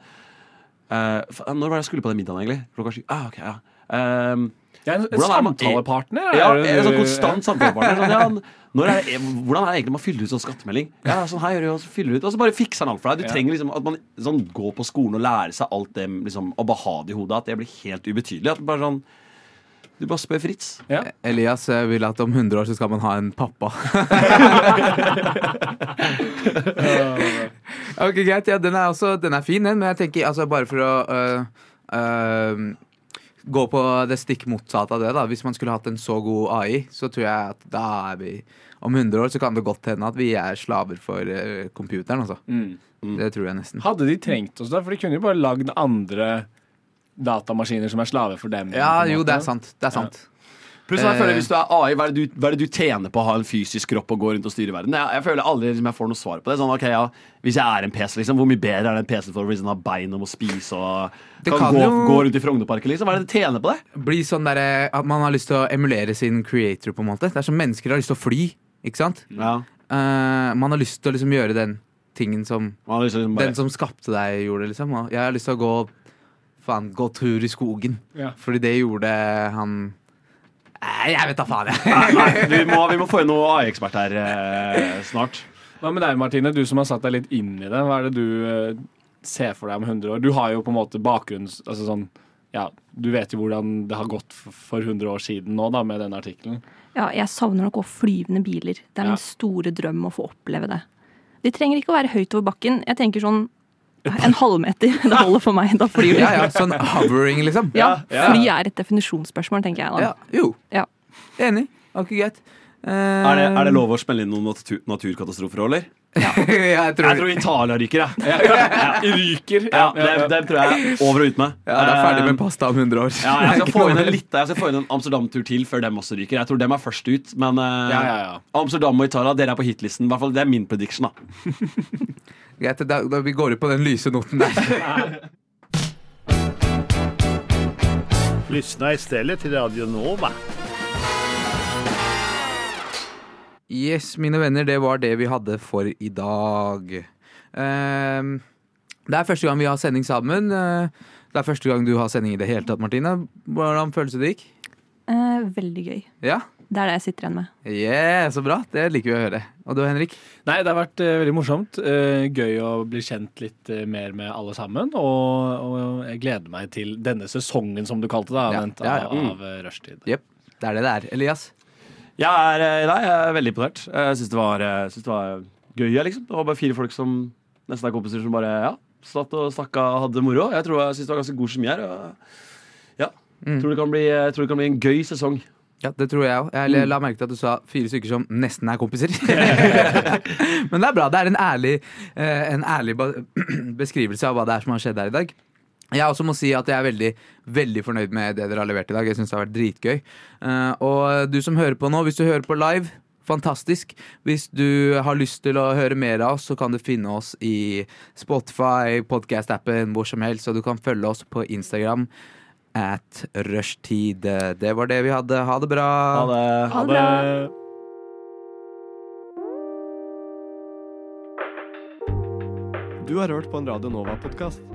eh, Når var det jeg skulle på den middagen, egentlig? Klokka sju? Ah, ok, ja. Ehm,
Jeg er en, en
Hvordan er man-
samtalepartner.
ja,
er
en sånn konstant samtalepartner. Sånn, ja, når er hvordan er det egentlig man fyller ut sånn skattemelding? Ja, sånn her gjør du, og så fyller du ut, og så bare fikser han alt for deg. Du
Ja.
trenger liksom at man sånn, går på skolen og lærer seg alt det liksom, og bare ha det i hodet. At det blir helt ubetydelig. At bare sånn Du bare spør Fritz.
Elias eh, vil at om 100 år så skal man ha en pappa. ok, greit. Ja, den er, også, den er fin, den, men jeg tenker altså, bare for å uh, øh, gå på det stikk motsatte av det, da. Hvis man skulle hatt en så god AI, så tror jeg at da er vi Om 100 år så kan det godt hende at vi er slaver for øh, computeren, altså.
Mm.
Det tror jeg nesten.
Hadde de trengt oss da? For de kunne jo bare lagd andre datamaskiner som er slaver for dem.
Ja, jo, det er sant. Det er sant.
Pluss jeg føler
Eh.
Hvis du er AI, hva er, det du, hva er det du tjener på å ha en fysisk kropp og gå rundt og styre verden? Jeg, jeg føler aldri liksom, jeg får noe svar på det. Sånn, ok, ja, Hvis jeg er en PC, liksom, hvor mye bedre er det en PC for hvis den har bein og må spise og
Det
kan,
kan
gå,
jo-
gå rundt i Frognerparken? Liksom? Hva er det du tjener på det?
Bli sånn der, at man har lyst til å emulere sin creator, på en måte. Det er som mennesker har lyst til å fly, ikke sant?
Ja.
Uh, man har lyst til å liksom gjøre den tingen som
liksom bare,
Den som skapte deg, gjorde, liksom. Jeg har lyst til å gå Faen, gå tur i skogen.
Ja.
Fordi det gjorde han Nei, jeg vet da faen, jeg.
Nei, nei, vi, må, vi må få inn noe AI-ekspert her eh, snart.
Hva med deg, Martine? Du som har satt deg litt inn i det. Hva er det du eh, ser for deg om 100 år? Du har jo på en måte bakgrunns... Altså sånn ja, Du vet jo hvordan det har gått for 100 år siden nå, da, med denne artikkelen.
Ja, jeg savner nok å flyvende biler. Det er
Ja.
min store drøm å få oppleve det. De trenger ikke å være høyt over bakken. Jeg tenker sånn en halvmeter. Det holder for meg. Da flyr du.
Ja, ja, sånn hovering, liksom.
Ja, fly er et definisjonsspørsmål, tenker jeg da.
Ja, jo.
Ja.
Enig. Akkurat greit. Eh,
Er det, er det lov å spille inn noen natur, naturkatastrofer òg, eller?
Ja, jeg tror,
Jeg tror Italia ryker, jeg.
Ryker!
Ja, dem, det, tror jeg er over og ut med.
ja, det er ferdig
Eh,
med pasta om 100 år.
Ja, jeg skal få inn en litt, jeg skal få inn en Amsterdam-tur til før dem også ryker. Jeg tror dem er først ut, men eh,
Ja, ja, ja.
Amsterdam og Italia, dere er på hitlisten. I hvert fall, Det er min prediction. da
Greit, da, da vi går ut på den lyse noten der.
Lyssna istället till Radio Nova.
Yes, mine venner, det var det vi hadde for i dag. Ehm, det er første gang vi har sending sammen. Eh, det er første gang du har sending i det hele tatt, Martine. Hvordan føles det gikk?
Eh, veldig gøy.
Ja?
Det er det jeg sitter igjen med.
Yeah, så bra. Det liker vi å høre. Og du, Henrik?
Nei, det har vært uh, veldig morsomt. Uh, gøy å bli kjent litt uh, mer med alle sammen. Og, og jeg gleder meg til denne sesongen, som du kalte det,
Ja, ja, ja.
av,
Mm.
av Rushtid.
Yep. Det er det det er. Elias?
Jeg er, eh, nei, jeg er veldig imponert. Jeg syns det, eh, det var gøy. Liksom. Det var bare fire folk som nesten er kompiser, som bare ja, Satt og snakka og hadde det moro. Jeg tror jeg synes det var ganske god kjemi her. Ja,
Mm.
tror, det kan bli, tror det kan bli en gøy sesong.
Ja, det tror jeg òg. Jeg
Mm.
la merke til at du sa fire stykker som nesten er kompiser. Men det er bra. Det er en ærlig, eh, en ærlig beskrivelse av hva det er som har skjedd her i dag. Jeg også må si at jeg er veldig, veldig fornøyd med det dere har levert i dag. Jeg synes det har vært dritgøy. Eh, Og du som hører på nå, hvis du hører på live, fantastisk. Hvis du har lyst til å høre mer av oss, så kan du finne oss i Spotify, podcast-appen, hvor som helst. Og du kan følge oss på Instagram at rushtid. Det var det vi hadde. Ha det bra.
Ha det.
Ha det bra.
Du har hørt på en Radio Nova-podkast.